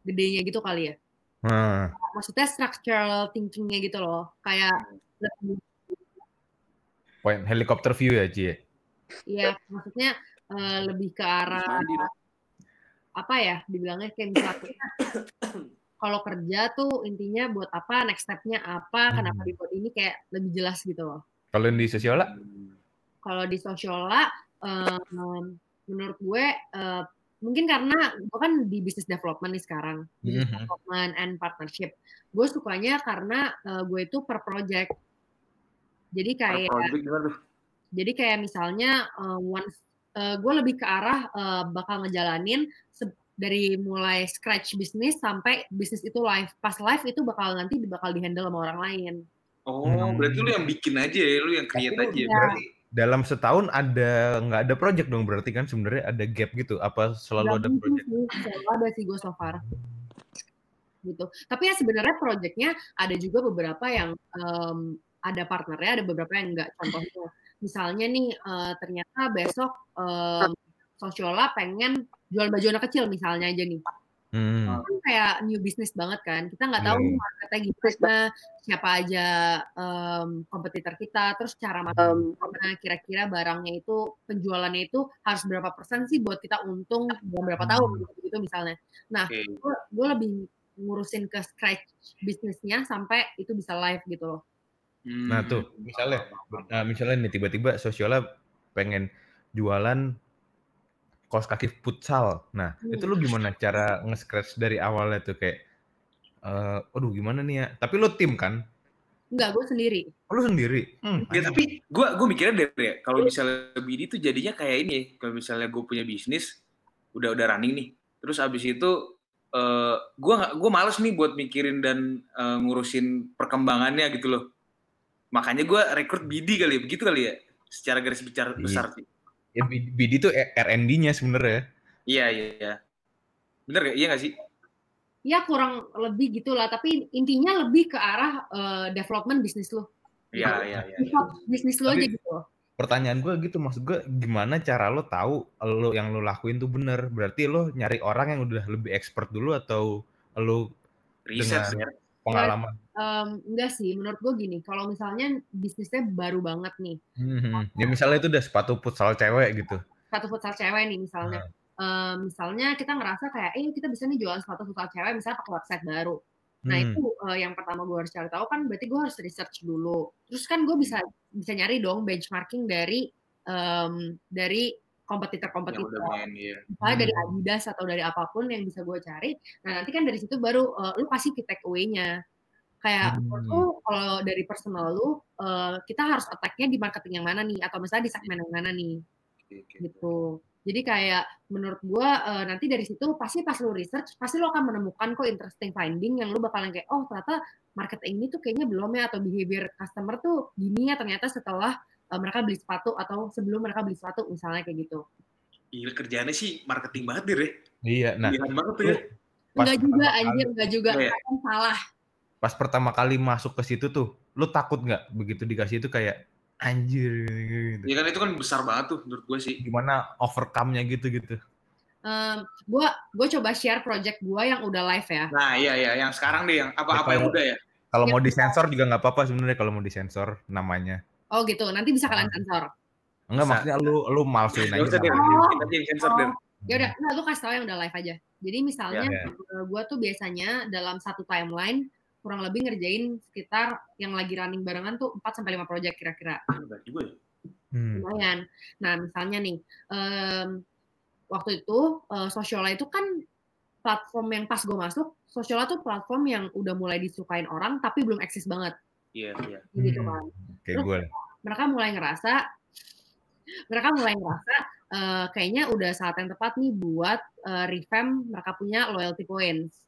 gedenya gitu kali ya. Nah, Maksudnya structural thinkingnya gitu loh. Kayak lebih point helikopter view ya Ci. Ya? Iya, maksudnya eh, lebih ke arah apa ya dibilangnya kayak misalnya [coughs] kalau kerja tuh intinya buat apa next step-nya apa kenapa Hmm. dibuat ini kayak lebih jelas gitu loh Kalau di Sosiola? kalau di Sosiola em, menurut gue eh, mungkin karena gue kan di business development nih sekarang business Mhm. development and partnership gue sukanya karena eh, gue itu per project jadi Per kayak project? Jadi kayak misalnya uh, once uh, gue lebih ke arah uh, bakal ngejalanin dari mulai scratch bisnis sampai bisnis itu live. Pas live itu bakal nanti bakal dihandle sama orang lain. Oh, Hmm. berarti lu yang bikin aja ya, lu yang create Tapi aja ya. ya. berarti dalam setahun ada nggak ada project dong berarti kan sebenarnya ada gap gitu apa selalu ada project sih, selalu ada sih gue so far. Gitu. Tapi ya sebenarnya projectnya ada juga beberapa yang em, ada partnernya, ada beberapa yang enggak. Contohnya, misalnya nih eh, ternyata besok em, Sosiola pengen jual baju anak kecil misalnya aja nih. Hmm. kan kayak new business banget kan. Kita nggak tahu iya. marketnya gimana, siapa aja em, kompetitor kita, terus cara masuk gimana, kira-kira barangnya itu penjualannya itu harus berapa persen sih buat kita untung dalam berapa tahun Hmm. gitu, gitu misalnya. Nah, gue gue lebih ngurusin ke scratch bisnisnya sampai itu bisa live gitu loh. Hmm. Nah tuh misalnya, nah, misalnya nih tiba-tiba Sosiola pengen jualan kaos kaki futsal. Nah Hmm. itu lu gimana cara nge-scratch dari awalnya tuh kayak, eh, aduh gimana nih ya? Tapi lu tim kan? Enggak, gue sendiri. Oh, lu sendiri? Hmm, Ya tapi gue gue mikirnya dari ya kalau misalnya BD tuh jadinya kayak ini ya. Kalau misalnya gue punya bisnis udah udah running nih. Terus abis itu eh gue males nih buat mikirin dan eh, ngurusin perkembangannya gitu loh. Makanya gue rekrut BD kali ya, begitu kali ya. Secara garis besar Iya. besar sih. Ya, B- BD tuh R&D-nya sebenarnya. Iya iya iya. Bener gak? Iya gak sih? Ya kurang lebih gitulah, tapi intinya lebih ke arah eh, development bisnis lo. Iya iya iya. Bisnis lo Tapi- aja gitu loh. Pertanyaan gue gitu, maksud gue gimana cara lo tahu lo yang lo lakuin tuh bener? Berarti lo nyari orang yang udah lebih expert dulu atau lo Riset Dengan- ya. pengalaman? Em, enggak sih, menurut gue gini, kalau misalnya bisnisnya baru banget nih, Hmm, ya misalnya itu udah sepatu futsal cewek gitu. satu futsal cewek nih misalnya, Em, misalnya kita ngerasa kayak, eh kita bisa nih jualan sepatu futsal cewek misalnya pakai website baru. Nah Hmm. itu eh, yang pertama gue harus cari tahu kan, berarti gue harus research dulu. Terus kan gue bisa bisa nyari dong benchmarking dari em, dari Yang kompetitor-kompetitor. udah main ya. misalnya dari Hmm. Adidas atau dari apa pun yang bisa gue cari. Nah nanti kan dari situ baru eh, lu kasih ke take away-nya. Kayak Hmm. menurut lu kalau dari personal lu eh, kita harus attack-nya di marketing yang mana nih atau misalnya di segmen yang mana nih gitu. Jadi kayak menurut gue eh, nanti dari situ pasti pas lu research pasti lu akan menemukan kok interesting finding yang lu bakalan kayak oh ternyata market ini tuh kayaknya belum ya atau behavior customer tuh gini ya ternyata setelah eh, mereka beli sepatu atau sebelum mereka beli sepatu misalnya kayak gitu. Gila kerjaannya sih marketing banget dir ya. Iya, nah Pilihan banget tuh ya. Enggak juga anjir, enggak juga. Oh, iya. Kan salah. Pas pertama kali masuk ke situ tuh, lo takut nggak begitu dikasih itu kayak anjir gitu. Ya kan itu kan besar banget tuh menurut gue sih. Gimana overcome-nya gitu gitu. Em, gua gue coba share project gua yang udah live ya. Nah iya iya yang sekarang deh yang apa-apa Ya, yang kalau- udah ya. Kalau Ya. mau disensor juga nggak apa-apa sebenarnya kalau mau disensor namanya. Oh gitu, nanti bisa kalian sensor. Enggak Bisa. maksudnya lu lu malsuin usah aja. kita sensor dir. Ya udah, nah lu kasih tau yang udah live aja. Jadi misalnya Ya. eh, gua tuh biasanya dalam satu timeline kurang lebih ngerjain sekitar yang lagi running barengan tuh 4 sampai 5 project kira-kira. Juga ya. Hmm. Lumayan. Nah, misalnya nih em, waktu itu eh, Sociala itu kan platform yang pas gue masuk, Sociala tuh platform yang udah mulai disukain orang tapi belum eksis banget Iya iya. gitu Hmm. kan. Kayak gue. mereka mulai ngerasa mereka mulai ngerasa eh, kayaknya udah saat yang tepat nih buat eh, revamp mereka punya loyalty points.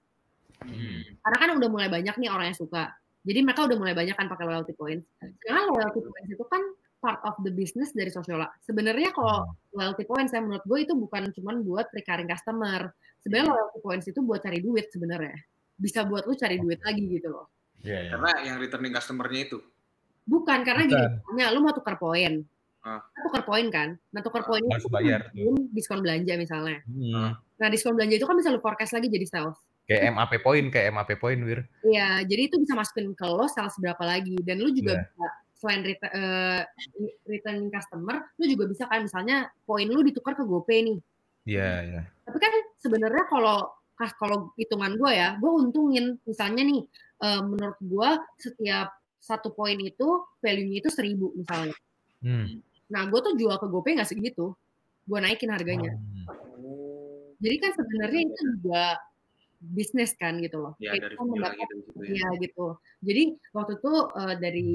Hmm. Karena kan udah mulai banyak nih orang yang suka. Jadi mereka udah mulai banyak kan pakai loyalty points. Sedangkan loyalty points itu kan part of the business dari Sosiola. Sebenarnya kalau loyalty points saya menurut gue itu bukan cuma buat recurring customer. Sebenarnya loyalty points itu buat cari duit sebenarnya. Bisa buat lu cari duit lagi gitu loh. Iya, iya. Karena yang returning customer-nya itu. Bukan karena gini, Bukan. misalnya lu mau tukar poin. Ah. Tukar poin kan. Nah, tukar poin Harus itu bayar. diskon- diskon belanja misalnya. Hmm. Nah, diskon belanja itu kan bisa lu forecast lagi jadi sales. Kayak MAP point, kayak MAP point, Wir. Iya, jadi itu bisa masukin ke lo sales berapa lagi dan lu juga Iya. bisa selain ret- eh, returning customer, lu juga bisa kan misalnya poin lu ditukar ke GoPay nih. Iya, iya. Tapi kan sebenarnya kalau kas kalau hitungan gue ya, gue untungin misalnya nih eh, menurut gue setiap satu poin itu value-nya itu seribu misalnya. Hmm. Nah gue tuh jual ke GoPay nggak segitu, gue naikin harganya. Hmm. Jadi kan sebenarnya itu juga bisnis kan gitu loh. Ya Kayak dari kita mendapat dari situ ya. Iya gitu. Jadi waktu itu eh, dari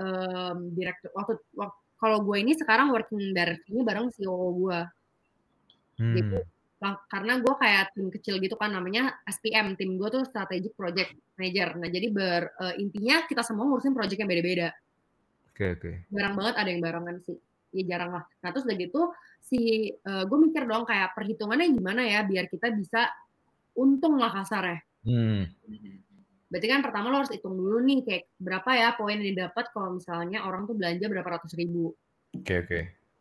em, direktur waktu, wak- kalau gue ini sekarang working directly bareng CEO gue. Gitu. Hmm. Lah, karena gue kayak tim kecil gitu kan namanya SPM tim gue tuh strategic project manager. Nah jadi ber eh, intinya kita semua ngurusin project yang beda-beda. Oke, oke. Jarang banget ada yang barengan sih. Ya jarang lah. Nah terus udah gitu si gue mikir dong kayak perhitungannya gimana ya biar kita bisa untung lah kasarnya. Hmm. Berarti kan pertama lo harus hitung dulu nih kayak berapa ya poin yang didapat kalau misalnya orang tuh belanja berapa ratus ribu. Oke, oke.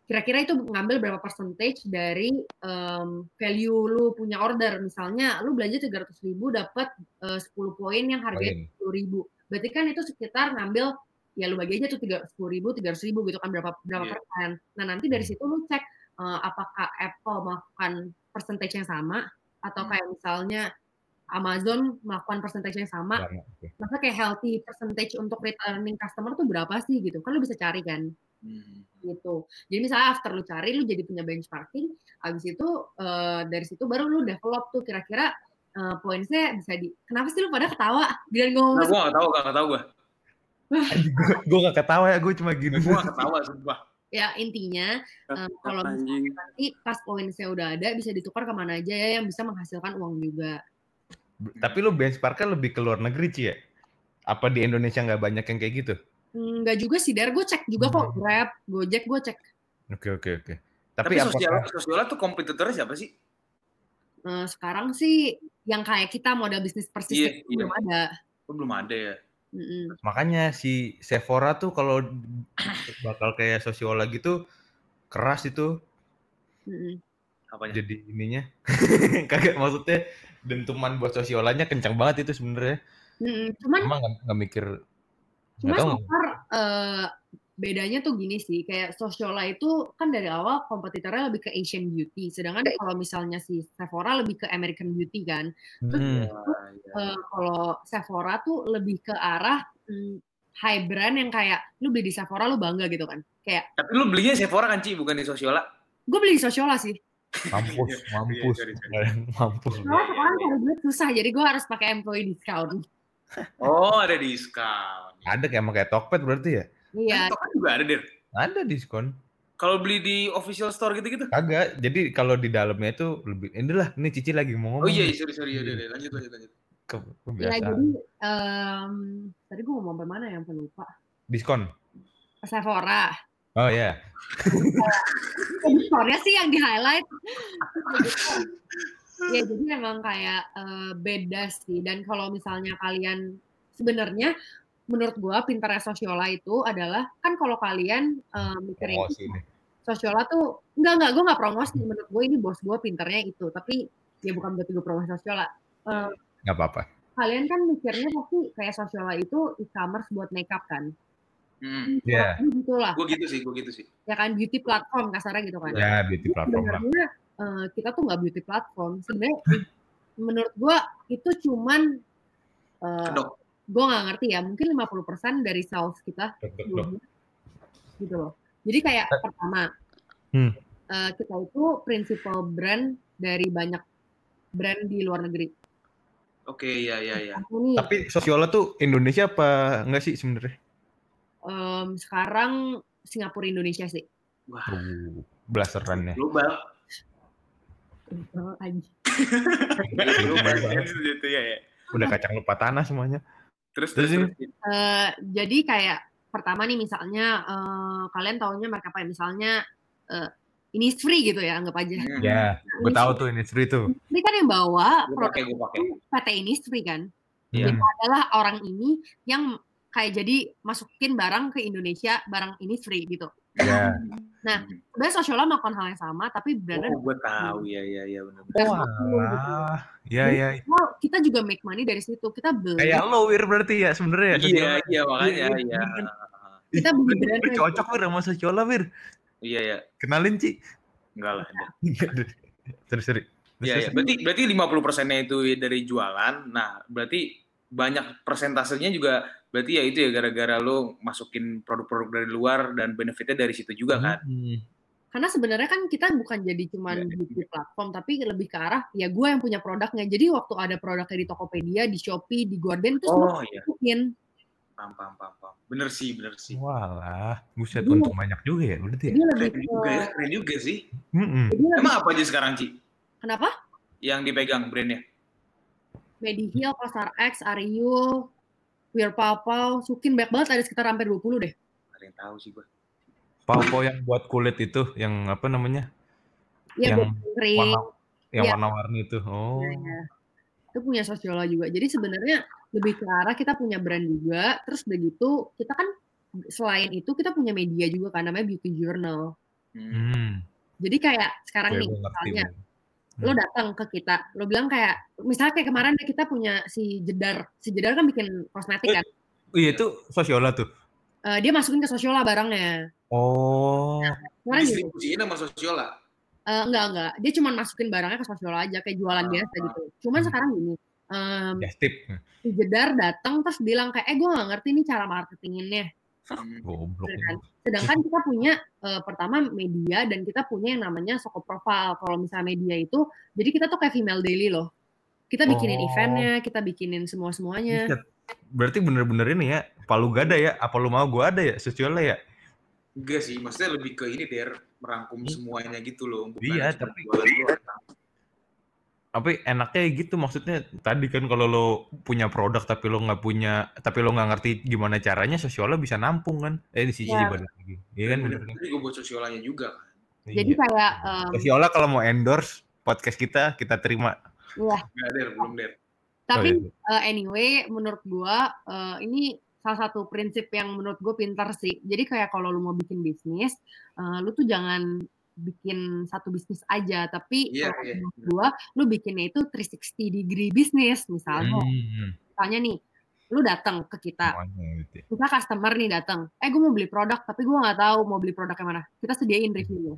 Kira-kira itu ngambil berapa percentage dari em, value lu punya order. Misalnya lu belanja 300 ribu dapat eh, 10 poin yang harganya. 10 ribu. Berarti kan itu sekitar ngambil ya lu bagi aja tuh 10 ribu, 300 ribu gitu kan berapa berapa Iya. persen. Nah nanti dari situ lu cek eh, apakah Apple melakukan percentage yang sama atau Hmm. kayak misalnya Amazon melakukan percentage yang sama oke. masa kayak healthy percentage untuk returning customer tuh berapa sih gitu kan lu bisa cari kan Hmm. gitu jadi misalnya after lu cari lu jadi punya benchmarking abis itu eh, dari situ baru lu develop tuh kira-kira eh, poinnya bisa di kenapa sih lu pada ketawa biar ngomong Nah, gue gak tau, gak tau gue. gue gak ketawa ya, gue cuma gini. Gue gak ketawa, sumpah. Ya intinya eh, kalau misalnya nanti pas poinnya udah ada bisa ditukar ke mana aja ya yang bisa menghasilkan uang juga Tapi lu benchmarknya lebih ke luar negeri, Ci ya? Apa di Indonesia nggak banyak yang kayak gitu? Enggak juga sih, Dar. Gue cek juga kok. Hmm. Grab, Gojek, gue cek. Oke, oke, oke. Tapi, Tapi, sosial, apakah... sosial tuh kompetitornya siapa sih? Eh, sekarang sih yang kayak kita modal bisnis persis Iya, itu iya. belum ada. Oh, belum ada ya. Mm-mm. Makanya si Sephora tuh kalau bakal kayak sosiola gitu, keras itu Mm-mm. Apanya? jadi ininya. [laughs] Kagak maksudnya dentuman buat sosiolanya kencang banget itu sebenarnya. Mm-mm. Cuman, Emang nggak nggak mikir nggak cuman tahu so far, eh, bedanya tuh gini sih, kayak Sociola itu kan dari awal kompetitornya lebih ke Asian beauty, sedangkan kalau misalnya si Sephora lebih ke American beauty kan. Terus Hmm. Wah, iya. eh, kalau Sephora tuh lebih ke arah mm, high brand yang kayak lu beli di Sephora lu bangga gitu kan. Kayak Tapi lu belinya Sephora kan, Ci? Bukan di Sosiola? gue beli di Sociola sih. mampus, mampus, sorry, sorry. mampus. Soalnya sekarang cari duit susah, jadi gue harus pakai employee discount. Oh, ada diskon. Ada kayak emang kayak Tokped berarti ya? Iya, Kan Token juga ada, Der. Ada diskon. Kalau beli di official store gitu-gitu. Kagak. Jadi kalau di dalamnya itu lebih inilah ini Cici lagi mau Oh ngomong. iya, nih. sorry, sorry. Yaudah, yaudah. lanjut, lanjut, lanjut. Ke, ya kebiasaan. jadi em, tadi gue ngomong sampai mana yang lupa. Diskon. Sephora. Oh ya. Diskonnya sih yang di highlight. ya jadi emang kayak eh, beda sih. Dan kalau misalnya kalian sebenarnya menurut gue pinternya Sosiola itu adalah kan kalau kalian eh, mikirin. Sosiola tuh enggak enggak gue nggak promosi menurut gue ini bos gue pinternya itu tapi ya bukan berarti gue promosi Sosiola. Eh, Nggak apa-apa. kalian kan mikirnya pasti kayak Sosiola itu e-commerce buat makeup kan. Hmm. Iya. Gitu lah. Gue gitu sih, gue gitu sih. Ya kan beauty platform kasarnya gitu kan. Ya beauty platform sebenarnya eh, kita tuh nggak beauty platform. Sebenarnya menurut gua itu cuman eh, Kedok. Gua nggak ngerti ya, mungkin 50% dari sales kita gitu loh. Jadi kayak pertama Hmm. eh, kita itu prinsipal brand dari banyak brand di luar negeri. Oke, iya, iya, iya. Ini Tapi Sosiola tuh Indonesia apa enggak sih sebenarnya? em, sekarang Singapura Indonesia sih. Wah, Uh, blasterannya. global. Oh, anjing. [laughs] global gitu ya, ya. Udah kacang lupa tanah semuanya. Terus, Terus terus, ini? Eh, jadi kayak pertama nih misalnya eh, kalian taunya merek apa ya? Misalnya eh, ini free gitu ya anggap aja. Hmm. Ya, gue tahu tuh industri tuh. Ini kan yang bawa produk pakai. itu PT Innisfree kan. Iya. Itu adalah orang ini yang kayak jadi masukin barang ke Indonesia, barang ini free gitu. [clears throat] Ya. Sebenarnya Sociola melakukan hal yang sama, tapi brandnya Oh, gue tahu, ya, ya, ya, benar. Wah. Ya, ya. Kita juga make money dari situ. Kita beli. Kayak lo Wir berarti ya sebenarnya. Iya, iya, makanya, iya. kita beli Lu brand cocok Wir sama Sociola Wir. Iya ya, Kenalin Ci. enggak lah. ada. terus [laughs] terus. Iya, iya. Berarti berarti 50 persennya itu dari jualan. Nah, berarti banyak persentasenya juga berarti ya itu ya gara-gara lo masukin produk-produk dari luar dan benefitnya dari situ juga kan. Hmm. karena sebenarnya kan kita bukan jadi cuman Iya. beauty platform tapi lebih ke arah ya gue yang punya produknya jadi waktu ada produknya di Tokopedia di Shopee di Gorden itu semua Oh iya, masukin paham paham paham. paham. Bener sih, bener sih. Walah, buset Iya. untung banyak juga ya berarti ya. Keren ke juga ya, keren juga sih. Jadi lebih- Emang apa aja sekarang, Ci? kenapa Yang dipegang brandnya? Mediheal, Pasar X, Ariul, Wear Papau, Sukin banyak banget ada sekitar hampir 20 deh. Ada yang tahu sih gua. Pau-pau yang buat kulit itu, yang apa namanya? Iya, Yang buat kering. Warna, yang Iya. warna-warni itu. Oh. Iya, iya. Itu punya Sosiola juga. Jadi sebenarnya lebih ke arah kita punya brand juga. Terus udah gitu, kita kan selain itu kita punya media juga kan namanya Beauty Journal. Hmm. Hmm. Jadi kayak sekarang Oke, nih gua ngerti. Lo datang ke kita, lo bilang kayak misalnya kayak kemarin deh kita punya si Jedar. Si Jedar kan bikin kosmetik kan. Iya itu Sosiola tuh. Eh, dia masukin ke Sosiola barangnya. Oh. Kemarin gini, Distribusiin sama Sosiola. Eh, enggak enggak dia cuma masukin barangnya ke sosial aja kayak jualan Ah, biasa ah. gitu cuman Hmm. sekarang gini em, Just tip. si Jedar datang terus bilang kayak eh gue nggak ngerti nih cara marketinginnya Hmm. Goblok. Bener kan? sedangkan kita punya eh, pertama media dan kita punya yang namanya Soko Profile kalau misalnya media itu jadi kita tuh kayak female daily loh kita bikinin Oh. eventnya kita bikinin semua semuanya Buset. Berarti bener-bener ini ya, palu gada ya, apa lu mau gua ada ya, Sosiola ya? Enggak sih, maksudnya lebih ke ini der merangkum semuanya gitu loh. Bukan Iya, tapi- jualan. Tapi enaknya gitu maksudnya tadi kan kalau lo punya produk tapi lo nggak punya tapi lo nggak ngerti gimana caranya Sosiola bisa nampung kan eh di sisi Iya. balik lagi iya kan bener kan Tapi gue buat sosiolanya juga kan. jadi Iya. kayak em, Sosiola kalau mau endorse podcast kita kita terima ya Enggak der, belum der. tapi Oh, iya. eh, anyway menurut gua eh, ini salah satu prinsip yang menurut gue pintar sih jadi kayak kalau lu mau bikin bisnis eh, lu tuh jangan bikin satu bisnis aja tapi Iya, kalau iya. menurut gua lu bikinnya itu 360 degree bisnis misalnya Hmm, misalnya nih lu datang ke kita semuanya gitu ya. kita customer nih datang eh gue mau beli produk tapi gue nggak tahu mau beli produk yang mana. Kita sediain reviewnya.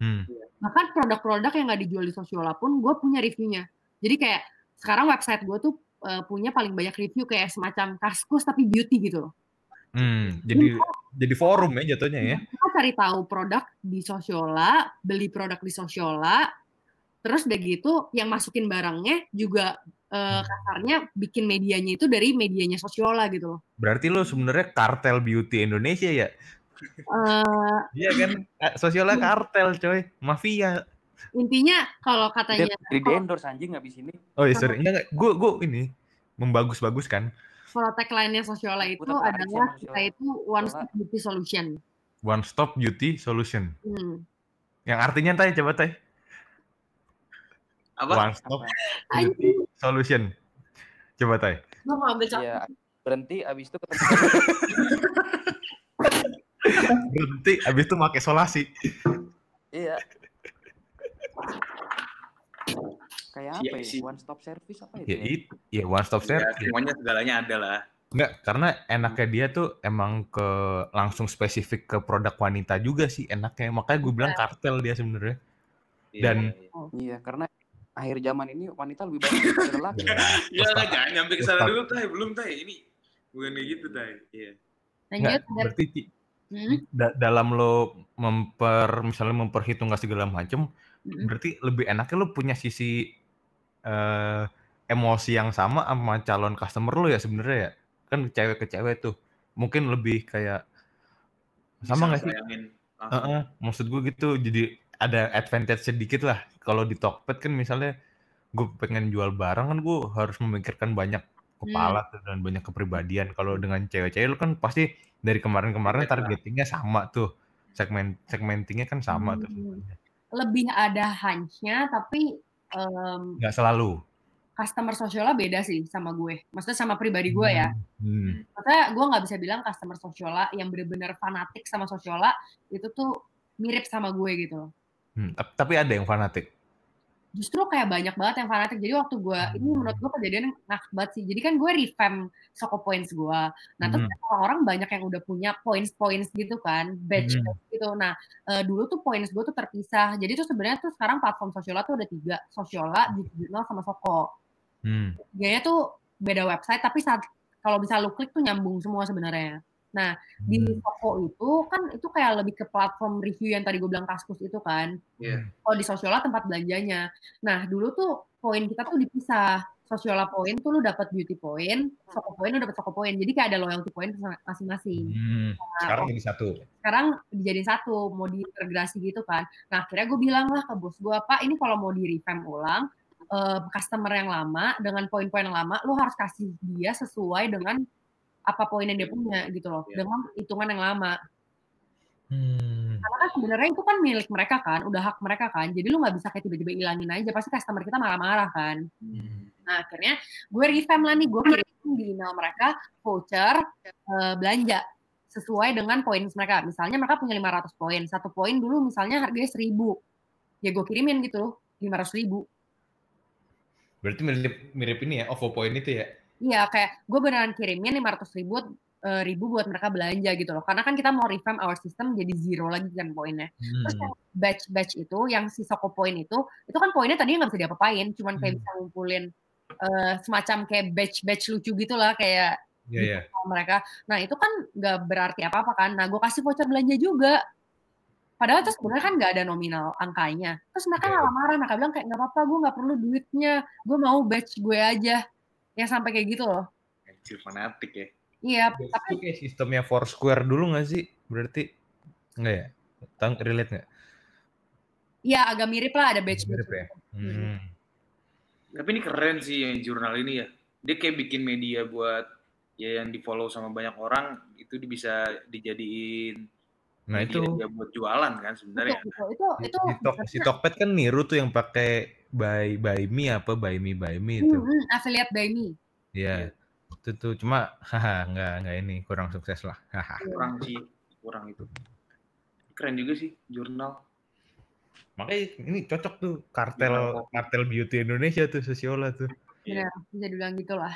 Hmm. bahkan produk-produk yang nggak dijual di Sosiola pun gue punya reviewnya. Jadi kayak sekarang website gue tuh eh, punya paling banyak review kayak semacam kaskus tapi beauty gitu loh Hmm, jadi jadi forum ya jatuhnya ya. kita cari tahu produk di Sosiola beli produk di Sosiola terus udah gitu yang masukin barangnya juga eh, kasarnya bikin medianya itu dari medianya Sosiola gitu loh Berarti lo sebenarnya kartel beauty Indonesia ya? Eh, Iya kan? [laughs] Eh, Sosiola kartel coy, mafia. intinya kalau katanya di endorse anjing habis ini. Oh iya sorry, enggak, gue gue ini membagus-baguskan kalau tagline-nya Sosiola itu Udah adalah kita itu one stop beauty solution. one stop beauty solution. Hmm. Yang artinya tay coba tay. Apa? One stop Anjing, beauty solution. Coba cap. Iya, berhenti habis itu ketemu [laughs] Berhenti, abis itu pakai solasi. Iya. Kayak apa Iya ya? One stop service apa itu? Ya ya? itu, ya one stop Ya, service. semuanya segalanya ada lah. Enggak, karena enaknya dia tuh emang ke langsung spesifik ke produk wanita juga sih enaknya. Makanya gue bilang kartel dia sebenarnya. Iya, Dan- iya, iya. Iya, karena akhir zaman ini wanita lebih banyak daripada laki. Ya lah, jangan nyampe ke sana dulu, Tay. Belum, Tay. Ini bukan kayak gitu, Tay. Iya. Lanjut. Berarti hmm, da- dalam lo memper misalnya memperhitungkan segala macam, hmm. berarti lebih enaknya lo punya sisi eh, emosi yang sama sama calon customer lo ya sebenarnya ya. Kan cewek ke cewek tuh. Mungkin lebih kayak sama nggak sih? Langsung. Heeh, maksud gue gitu jadi ada advantage sedikit lah kalau di Tokped kan misalnya gue pengen jual barang kan gue harus memikirkan banyak kepala tuh dan banyak kepribadian kalau dengan cewek-cewek lu kan pasti dari kemarin-kemarin targetingnya sama tuh segmen segmentingnya kan sama tuh Hmm. semuanya. lebih ada hunch-nya tapi em, nggak selalu customer Sosiola beda sih sama gue. Maksudnya sama pribadi gue ya. Hmm. Maksudnya gue nggak bisa bilang customer Sosiola yang bener-bener fanatik sama Sosiola itu tuh mirip sama gue gitu. Hmm, tap- tapi ada yang fanatik justru kayak banyak banget yang fanatik. Jadi waktu gue, ini menurut gue kejadian ngakak banget sih. Jadi kan gue revamp Soko Points gue. Nah terus Hmm. orang-orang banyak yang udah punya points-points gitu kan, badge Hmm. gitu. Nah eh, dulu tuh points gue tuh terpisah. Jadi tuh sebenarnya tuh sekarang platform Sosiola tuh ada tiga, Sosiola, Jurnal, sama Soko. Hmm. Gaya tuh beda website, tapi saat kalau bisa lu klik tuh nyambung semua sebenarnya. Nah di Hmm. Soko itu kan itu kayak lebih ke platform review yang tadi gue bilang kaskus itu kan. Iya. Kalau di Sosiola tempat belanjanya. Nah dulu tuh poin kita tuh dipisah. Sosiola poin tuh lu dapat beauty point, Soko poin lu dapat Soko poin. Jadi kayak ada loyalty point masing-masing. Hmm. Nah, Sekarang jadi satu. sekarang dijadiin satu, mau diintegrasi gitu kan. Nah akhirnya gue bilang lah ke bos gue, Pak ini kalau mau di revamp ulang, eh, customer yang lama dengan poin-poin yang lama, lu harus kasih dia sesuai dengan apa poin yang dia punya gitu loh, Iya. dengan hitungan yang lama. Hmm. Karena kan sebenarnya itu kan milik mereka kan, udah hak mereka kan. Jadi lu nggak bisa kayak tiba-tiba ilangin aja, pasti customer kita marah-marah kan. Hmm. Nah akhirnya gue revamp lah nih, gue kirim di email mereka voucher eh, belanja sesuai dengan poin mereka. Misalnya mereka punya 500 poin, satu poin dulu misalnya harganya 1000. Ya gue kirimin gitu loh, 500 ribu. Berarti mirip, mirip ini ya, OVO Point itu ya? Iya kayak gue beneran kirimin 500 ribu, eh, ribu buat mereka belanja gitu loh. Karena kan kita mau revamp our system jadi zero lagi kan poinnya. Terus Hmm. yang batch-batch itu, yang si Soko Point itu, itu kan poinnya tadinya nggak bisa diapa-apain, cuman kayak Hmm. bisa ngumpulin eh, semacam kayak batch-batch lucu gitu lah, kayak Iya, iya. sama mereka. Nah itu kan nggak berarti apa-apa kan. Nah gue kasih voucher belanja juga. Padahal itu sebenarnya kan nggak ada nominal angkanya. Terus mereka Oke. malah marah, mereka bilang kayak nggak apa-apa, gue nggak perlu duitnya, gue mau batch gue aja. Yang sampai kayak gitu loh. Anjir fanatik ya. Iya, Itu tapi kayak sistemnya Foursquare dulu nggak sih? Berarti enggak ya? Tang relate nggak? ya agak mirip lah ada batch Mirip ya? Hmm. Tapi ini keren sih yang jurnal ini ya. Dia kayak bikin media buat ya yang di follow sama banyak orang itu bisa dijadiin Nah itu media buat jualan kan sebenarnya. Itu si, itu si, Tok, si Tokped kan niru tuh yang pakai buy buy me apa buy me buy me itu. hmm, affiliate by me. Iya. Itu tuh cuma haha nggak nggak ini kurang sukses lah. Haha. Kurang sih, kurang itu. Keren juga sih jurnal. Makanya ini cocok tuh kartel kopi. kartel beauty Indonesia tuh Sosiola tuh. Benar, bisa dibilang gitu lah.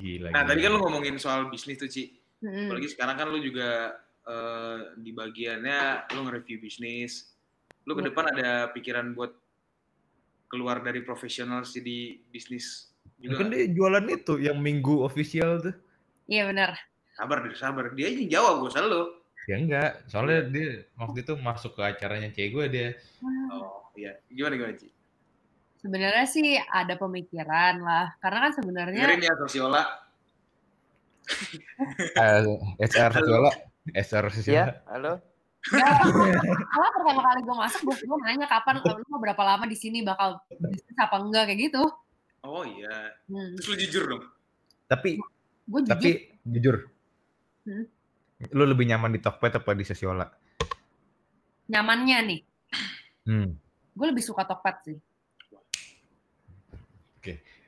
Gila. Nah gila. tadi kan lu ngomongin soal bisnis tuh Ci. Hmm. Apalagi sekarang kan lu juga eh, di bagiannya lu nge-review bisnis. Lu ke Iya. depan ada pikiran buat keluar dari profesional jadi bisnis juga. Kan dia jualan itu yang minggu official tuh. Iya benar. Sabar deh, sabar. Dia aja yang jawab, gue selalu. Ya enggak, soalnya dia waktu itu masuk ke acaranya cewek gue dia. Oh iya, gimana gimana Ci? Sebenarnya sih ada pemikiran lah, karena kan sebenarnya Dengerin ya Sosiola. Eh, SR Sosiola, SR Ya, Sosiola. halo. Ya, [laughs] malah pertama kali gue masuk, bos gue nanya kapan lu mau berapa lama di sini bakal bisnis apa enggak kayak gitu. Oh iya. Hmm. Terus lu jujur dong. Tapi Gue jujur, tapi jujur. Hmm. Lu lebih nyaman di Tokped apa di Sosiola? nyamannya nih. Hmm. Gue lebih suka Tokped sih.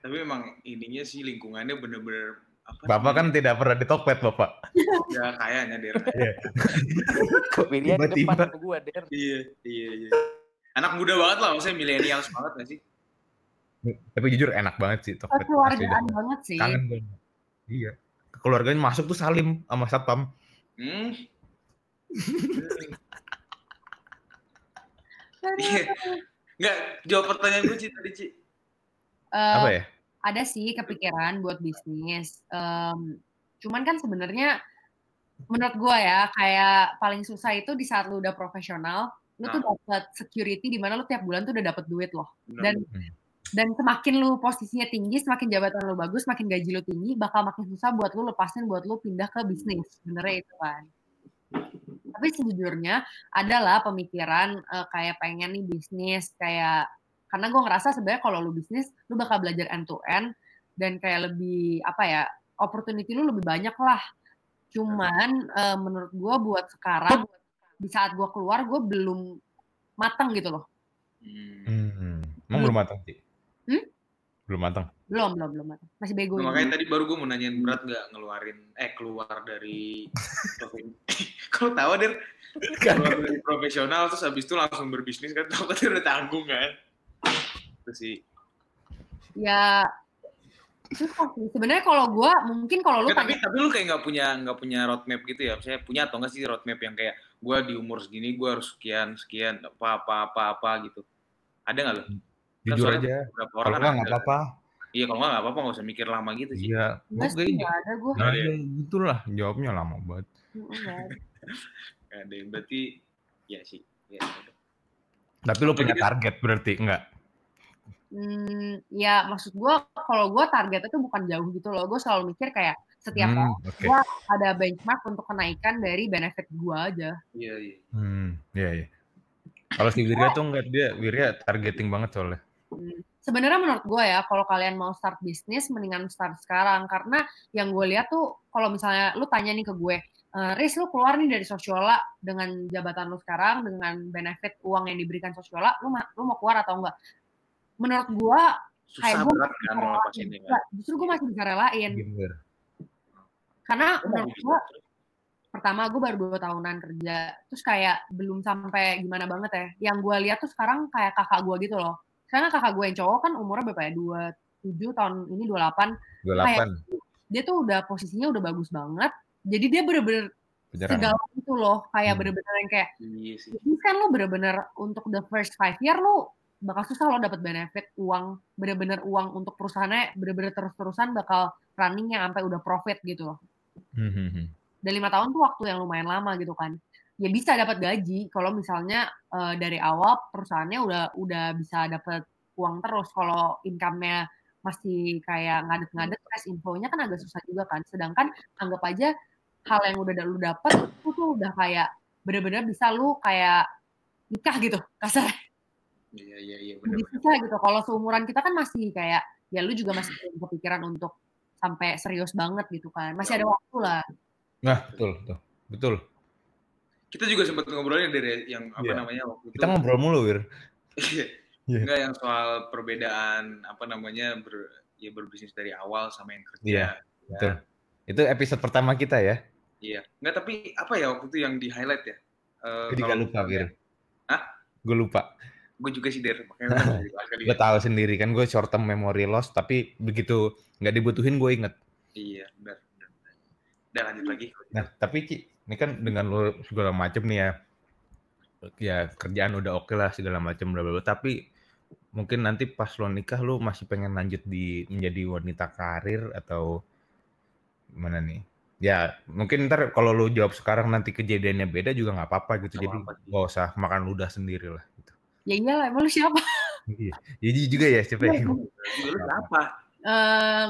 Tapi memang ininya sih lingkungannya bener-bener apa Bapak kan tidak pernah di Tokped, Bapak. ya kayaknya Der. Pilihan Tiba-tiba. depan sama gua, Der. iya, iya, iya. Anak muda banget lah, maksudnya milenial banget gak sih? Tapi jujur enak banget sih Tokped. Dah. banget sih. Kangen gue. Iya. Keluarganya masuk tuh Salim sama Satpam. Hmm. Iya. Enggak, jawab pertanyaan gue Ci tadi Ci. Eh, Apa ya? Ada sih kepikiran buat bisnis. Em, cuman kan sebenarnya menurut gue ya kayak paling susah itu di saat lu udah profesional, lu tuh dapat security di mana lu tiap bulan tuh udah dapat duit loh. Dan Hmm. dan semakin lu posisinya tinggi, semakin jabatan lu bagus, semakin gaji lu tinggi, bakal makin susah buat lu lepasin buat lu pindah ke bisnis. Sebenarnya itu kan. Tapi sejujurnya adalah pemikiran eh, kayak pengen nih bisnis kayak karena gue ngerasa sebenarnya kalau lu bisnis lu bakal belajar end to end dan kayak lebih apa ya opportunity lu lebih banyak lah. Cuman eh, menurut gue buat sekarang di saat gue keluar gue belum matang gitu loh. Hmm. Hmm. Emang Belum. matang sih? Hmm? Belum matang. Belum belum belum matang. Masih bego. Nah, ini. makanya tadi baru gue mau nanyain berat nggak ngeluarin eh keluar dari Kalau [laughs] tahu Der keluar dari profesional terus habis itu langsung berbisnis kan [laughs] takutnya udah tanggung kan itu sih Ya susah sih. Sebenarnya kalau gue mungkin kalau lu Nggak, tapi tapi lu kayak nggak punya nggak punya roadmap gitu ya saya punya atau nggak sih roadmap yang kayak gue di umur segini gue harus sekian sekian apa apa apa apa gitu ada nggak lo Kan Jujur aja. Kalau orang nggak kan nggak apa-apa. iya kalau nggak nggak apa-apa nggak usah mikir lama gitu sih Iya. Gue kayak nggak ada gue. nggak ada gitu lah. Jawabnya lama banget. Nggak ada berarti ya sih ya, udah. Tapi lu punya target berarti enggak? Hmm, ya maksud gue kalau gue targetnya tuh bukan jauh gitu loh. Gue selalu mikir kayak setiap Hmm, tahun oke. gua ada benchmark untuk kenaikan dari benefit gue aja. iya iya Hmm, iya iya. Kalau si Wirya tuh enggak dia Wirya targeting banget soalnya. Hmm. Sebenarnya menurut gue ya, kalau kalian mau start bisnis, mendingan start sekarang. Karena yang gue lihat tuh, kalau misalnya lu tanya nih ke gue, "Eh, Riz, lu keluar nih dari Sosiola dengan jabatan lu sekarang, dengan benefit uang yang diberikan Sosiola, lu, ma- lu mau keluar atau enggak? Menurut gue, susah kayak gue berat kan mau lepasin ya kan justru gue masih bisa relain. Bener. Karena masih menurut gue, pertama gue baru dua tahunan kerja, terus kayak belum sampai gimana banget ya. Yang gue lihat tuh sekarang kayak kakak gue gitu loh. Karena kakak gue yang cowok kan umurnya berapa ya? 27 tahun ini 28. 28 Dia tuh udah posisinya udah bagus banget. Jadi dia bener-bener penyerang. segala gitu loh. Kayak Hmm. bener-bener yang kayak, iya sih bisnis kan lo bener-bener untuk the first five year lo bakal susah lo dapet benefit uang bener-bener uang untuk perusahaannya bener-bener terus-terusan bakal running yang sampai udah profit gitu loh. Hmm, hmm, hmm. dan lima tahun tuh waktu yang lumayan lama gitu kan. Ya bisa dapat gaji kalau misalnya eh, dari awal perusahaannya udah udah bisa dapat uang terus. Kalau income-nya masih kayak ngadet-ngadet cash inflow-nya kan agak susah juga kan. Sedangkan anggap aja hal yang udah lu dapet itu tuh udah kayak bener-bener bisa lu kayak nikah gitu kasar iya iya iya benar lebih susah gitu kalau seumuran kita kan masih kayak ya lu juga masih kepikiran untuk sampai serius banget gitu kan masih ada waktu lah Nah, betul, betul. Betul. kita juga sempat ngobrolnya dari yang apa Iya. namanya waktu itu Kita ngobrol mulu, Wir. Iya. Iya. Enggak yang soal perbedaan apa namanya ber, ya berbisnis dari awal sama yang kerja. Iya, Betul. Itu episode pertama kita ya. Iya. Enggak tapi apa ya waktu itu yang di highlight ya? Eh, Gue juga kalau- lupa, Wir. Hah? Gue lupa. Gue juga sih der Gue ya. tahu sendiri kan gue short term memory loss, tapi begitu nggak dibutuhin gue inget. Iya, benar. Udah lanjut lagi. Nah, tapi Ci, ini kan dengan lo segala macem nih ya, ya kerjaan udah oke lah segala macem bla bla. Tapi mungkin nanti pas lo nikah lo masih pengen lanjut di menjadi wanita karir atau gimana nih? Ya mungkin ntar kalau lo jawab sekarang nanti kejadiannya beda juga nggak apa-apa gitu. Nggak Jadi gak usah makan ludah sendiri lah. Ya iyalah emang lu siapa Iya. Jadi juga ya siapa Iya, yang Lu kenapa? Em,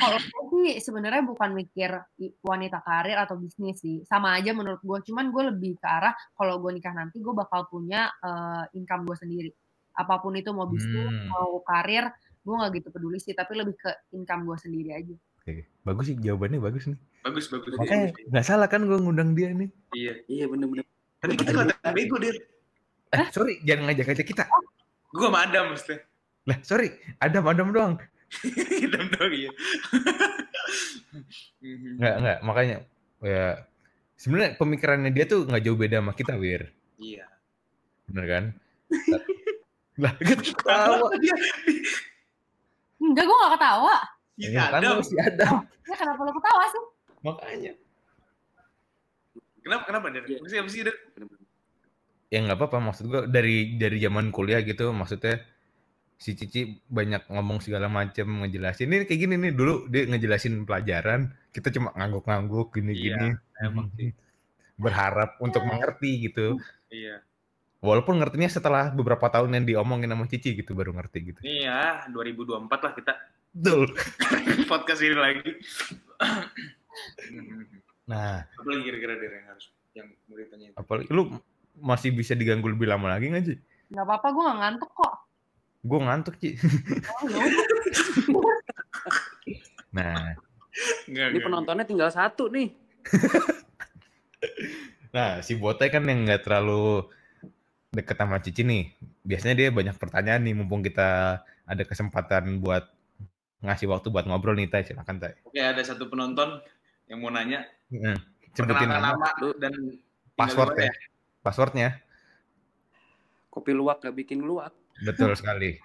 kalau gue sih sebenarnya bukan mikir wanita karir atau bisnis sih sama aja menurut gue cuman gue lebih ke arah kalau gue nikah nanti gue bakal punya eh, income gue sendiri apa pun itu mau bisnis Hmm. mau karir gue nggak gitu peduli sih tapi lebih ke income gue sendiri aja Oke, bagus sih jawabannya bagus nih. Bagus, bagus. Makanya nggak salah kan gue ngundang dia nih. Iya. Iya bener-bener. Tapi kita kelihatan bego, Der. Eh, sorry, jangan ngajak-ngajak kita. Gue sama Adam maksudnya. Lah, sorry, Adam Adam doang. [laughs] Adam dong, iya. Mhm. [laughs] Nggak, nggak, makanya ya sebenarnya pemikirannya dia tuh nggak jauh beda sama kita, Wir. Iya. Bener kan? [laughs] lah, ketawa. Dia, enggak gue gak ketawa si Ya, kan Adam. lu si Adam. ya kenapa lu ketawa sih Makanya. Kenapa, kenapa, Der? Iya. Maksudnya apa sih, Der? bener-bener. Ya nggak apa-apa, maksud gua dari dari zaman kuliah gitu, maksudnya si Cici banyak ngomong segala macem ngejelasin ini kayak gini nih dulu dia ngejelasin pelajaran kita cuma ngangguk-ngangguk gini-gini emang sih. [laughs] berharap untuk mengerti gitu Iya. Walaupun ngertinya setelah beberapa tahun yang diomongin sama Cici gitu baru ngerti gitu. Nih ya, 2024 lah kita Betul. [laughs] podcast ini lagi. Nah, Apa lagi kira-kira yang harus yang mau itu? apalagi lu masih bisa diganggu lebih lama lagi nggak sih? nggak apa-apa gue gak ngantuk kok Gue ngantuk Ci. oh, ya. [laughs] Nah, Enggak, Ini penontonnya tinggal satu nih. [laughs] nah si Botai kan yang nggak terlalu deket sama Cici nih. Biasanya dia banyak pertanyaan nih, mumpung kita ada kesempatan buat ngasih waktu buat ngobrol nih, Tai. Silakan, Tai. Oke, ada satu penonton yang mau nanya. Heeh. Sebutin nama, nama dan password tinggal ya. Passwordnya. Kopi luwak gak bikin luwak. Betul sekali.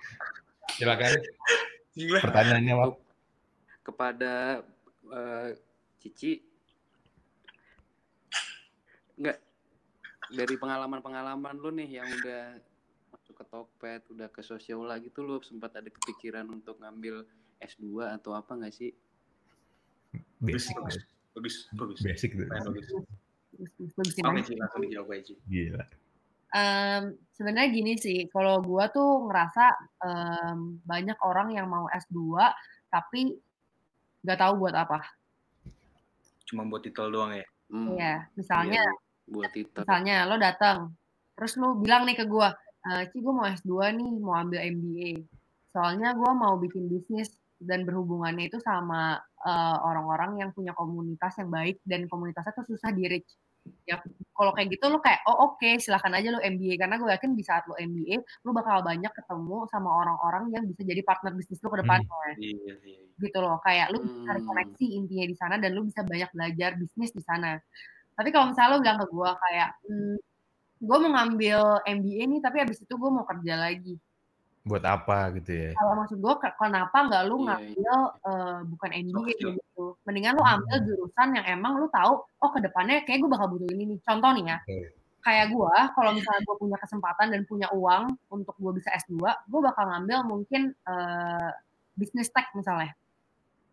Silakan pertanyaannya, Wak. Kepada eh, Cici. Enggak. Dari pengalaman-pengalaman lu nih yang udah masuk ke Tokped, udah ke Sosiola gitu lu sempat ada kepikiran untuk ngambil S2 atau apa nggak sih? Basic. Bagus, bagus. Basic. Bagus, bagus, Oke, bagus. Ci, langsung dijawab aja, Ci. Gila. Em, sebenarnya gini sih, kalau gua tuh ngerasa em, banyak orang yang mau S2 tapi nggak tahu buat apa. Cuma buat titel doang ya. Hmm, Iya, misalnya iya, buat itu. misalnya lo datang, terus lo bilang nih ke gua, e, Ci gue mau S2 nih, mau ambil MBA. Soalnya gua mau bikin bisnis dan berhubungannya itu sama eh, orang-orang yang punya komunitas yang baik dan komunitasnya tuh susah di reach. Ya, kalau kayak gitu lo kayak, oh oke, silahkan aja lo MBA. Karena gue yakin di saat lo MBA, lo bakal banyak ketemu sama orang-orang yang bisa jadi partner bisnis lo ke depannya Iya, iya. gitu loh kayak lu bisa cari Hmm. koneksi intinya di sana dan lu bisa banyak belajar bisnis di sana tapi kalau misalnya lu bilang ke gue kayak hmm, gue mau ngambil MBA nih tapi abis itu gue mau kerja lagi Buat apa gitu ya? kalau maksud gue kenapa nggak lu Iya, ngambil eh, bukan MBA skill. gitu mendingan lu ambil jurusan yang emang lu tahu oh ke depannya kayak gue bakal butuh ini nih contoh nih ya Oke. kayak gue kalau misalnya gue punya kesempatan dan punya uang untuk gue bisa S2 gue bakal ngambil mungkin eh, bisnis tech misalnya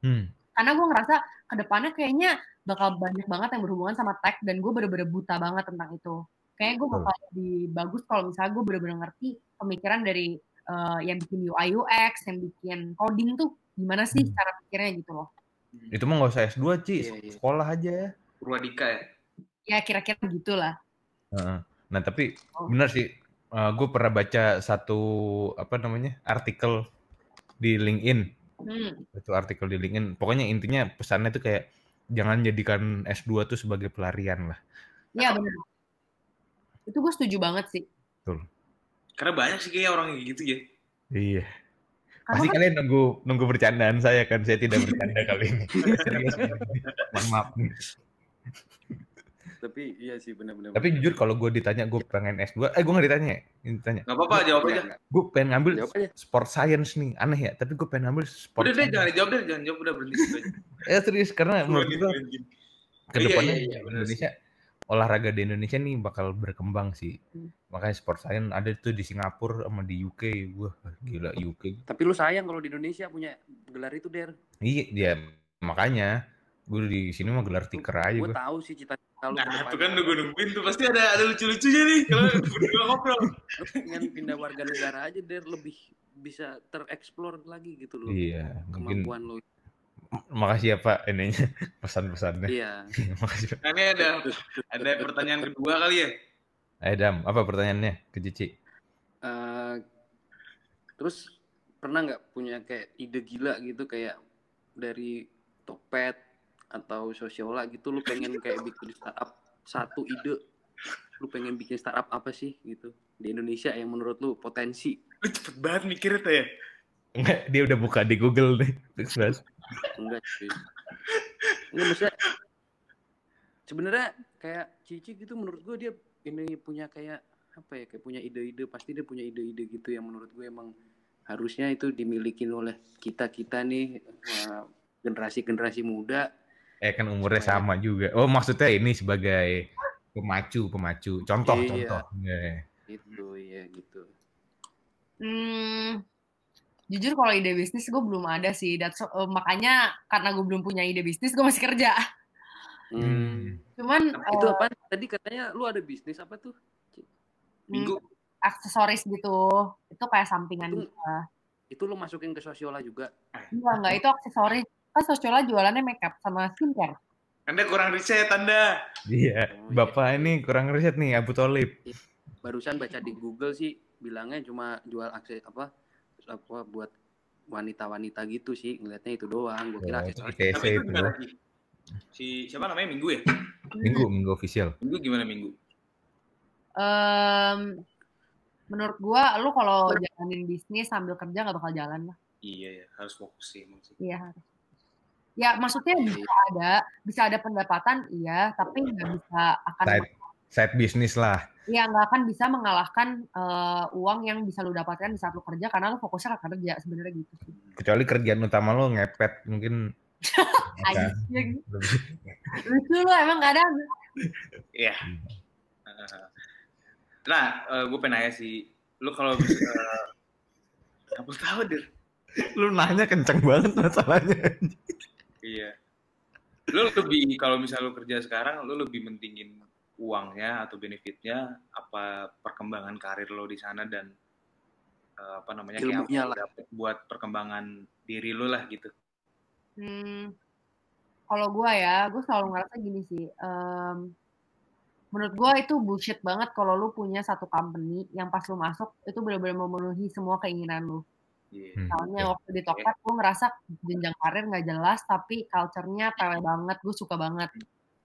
Hmm. karena gue ngerasa ke depannya kayaknya bakal banyak banget yang berhubungan sama tech dan gue bener-bener buta banget tentang itu kayaknya gue bakal lebih bagus kalau misalnya gue bener-bener ngerti pemikiran dari eh, yang bikin UI UX yang bikin coding tuh gimana sih Hmm. cara pikirnya gitu loh Itu mah nggak usah S2, Ci. Iya, iya. Sekolah aja ya. Purwadika ya. ya kira-kira gitulah Heeh. Nah, tapi Oh. benar sih. gue pernah baca satu apa namanya artikel di LinkedIn. hmm. Itu artikel di LinkedIn. Pokoknya intinya pesannya tuh kayak jangan jadikan S2 tuh sebagai pelarian lah. Iya benar itu gue setuju banget sih Karena banyak sih kayak orang kayak gitu ya. Iya. Pasti kan kalian nunggu nunggu bercandaan saya kan. Saya tidak bercanda [laughs] kali ini. Mohon maaf. nih. Tapi iya sih benar-benar. Tapi jujur kalau gue ditanya gue pengen S2, eh gue nggak ditanya. Ini ditanya. Gak apa-apa, jawab aja. Gue pengen ngambil Jawab aja. sport science nih. Aneh ya, tapi gue pengen ngambil sport Udah deh, jangan dijawab deh, jangan jawab udah berhenti. Ya [laughs] serius karena menurut gue berhenti. ke Iya, depannya iya, iya, Indonesia olahraga di Indonesia nih bakal berkembang sih. Hmm. Makanya sport science ada tuh di Singapura sama di UK. Wah, gila UK. Tapi lu sayang kalau di Indonesia punya gelar itu, Der. Iya, dia makanya gue di sini mah gelar tiker aja Gue gue. tahu sih cita-cita lu. Nah, itu kan depannya. nunggu nungguin tuh pasti ada ada lucu-lucunya nih kalau berdua ngobrol. Lu pengen pindah warga negara aja, Der. Lebih bisa tereksplor lagi gitu loh. Iya, mungkin Kemampuan lu. Makasih ya Pak ininya [laughs] pesan-pesannya. Iya. [laughs] makasih. Pak. Nah, ini ada ada pertanyaan kedua kali ya. Ayo Dam, apa pertanyaannya ke Cici? Eh, terus pernah nggak punya kayak ide gila gitu kayak dari Tokped atau Sosiola gitu lu pengen kayak bikin startup satu ide lu pengen bikin startup apa sih gitu di Indonesia yang menurut lu potensi Lu cepet banget mikirnya tuh ya. Enggak, dia udah buka di Google nih. [laughs] Banget. Enggak sih enggak maksudnya sebenarnya kayak Cici gitu menurut gue dia ini punya kayak apa ya kayak punya ide-ide pasti dia punya ide-ide gitu yang menurut gue emang harusnya itu dimiliki oleh kita kita nih eh, generasi-generasi muda Eh kan umurnya Supaya- sama juga. Oh maksudnya ini sebagai pemacu, pemacu. Contoh, Iya. contoh. Iya. itu ya gitu Hmm, jujur kalau ide bisnis gue belum ada sih. That's, eh, makanya karena gue belum punya ide bisnis, gue masih kerja. Hmm. Cuman itu eh, apa tadi katanya lu ada bisnis apa tuh Minggu aksesoris gitu, itu kayak sampingan Itu- gitu. itu lu masukin ke Sosiola juga Enggak, enggak itu aksesoris. Kan Sosiola jualannya makeup sama skincare. Anda kurang riset Anda. Iya, Oh, iya. Bapak ini kurang riset nih Abu Talib. barusan baca di Google sih bilangnya cuma jual akses apa apa buat wanita-wanita gitu sih ngelihatnya itu doang gue kira Oh, itu aksesoris ITC Tapi itu itu. gimana lagi? Si siapa namanya Minggu ya? Minggu, minggu official. Minggu gimana Minggu? Em, menurut gua lu kalau jalanin bisnis sambil kerja nggak bakal jalan lah. Iya ya, harus fokus sih emang sih. Iya harus. Ya maksudnya bisa ada, bisa ada pendapatan iya, tapi nggak bisa akan Side, side business lah. ya nggak akan bisa mengalahkan eh, uang yang bisa lu dapatkan di saat lu kerja karena lu fokusnya ke kerja sebenarnya gitu. Kecuali kerjaan utama lo ngepet mungkin. [laughs] Lucu lu emang kadang. Iya. Nah, gue pengen nanya sih, lu kalau bisa, kamu tahu dir? Lu nanya kenceng banget masalahnya. Iya. Lu lebih kalau misalnya lu kerja sekarang, lu lebih mentingin uangnya atau benefitnya, apa perkembangan karir lo di sana dan eh, apa namanya kayak apa Ilmunya lo lah. buat perkembangan diri lu lah gitu. Hmm, kalau gue ya, gue selalu ngerasa gini sih. em, menurut gue itu bullshit banget kalau lu punya satu company yang pas lu masuk itu benar-benar memenuhi semua keinginan lu. Iya. Hmm, Soalnya oke. waktu di Tokped gue ngerasa jenjang karir nggak jelas, tapi culture-nya pele banget, gue suka banget.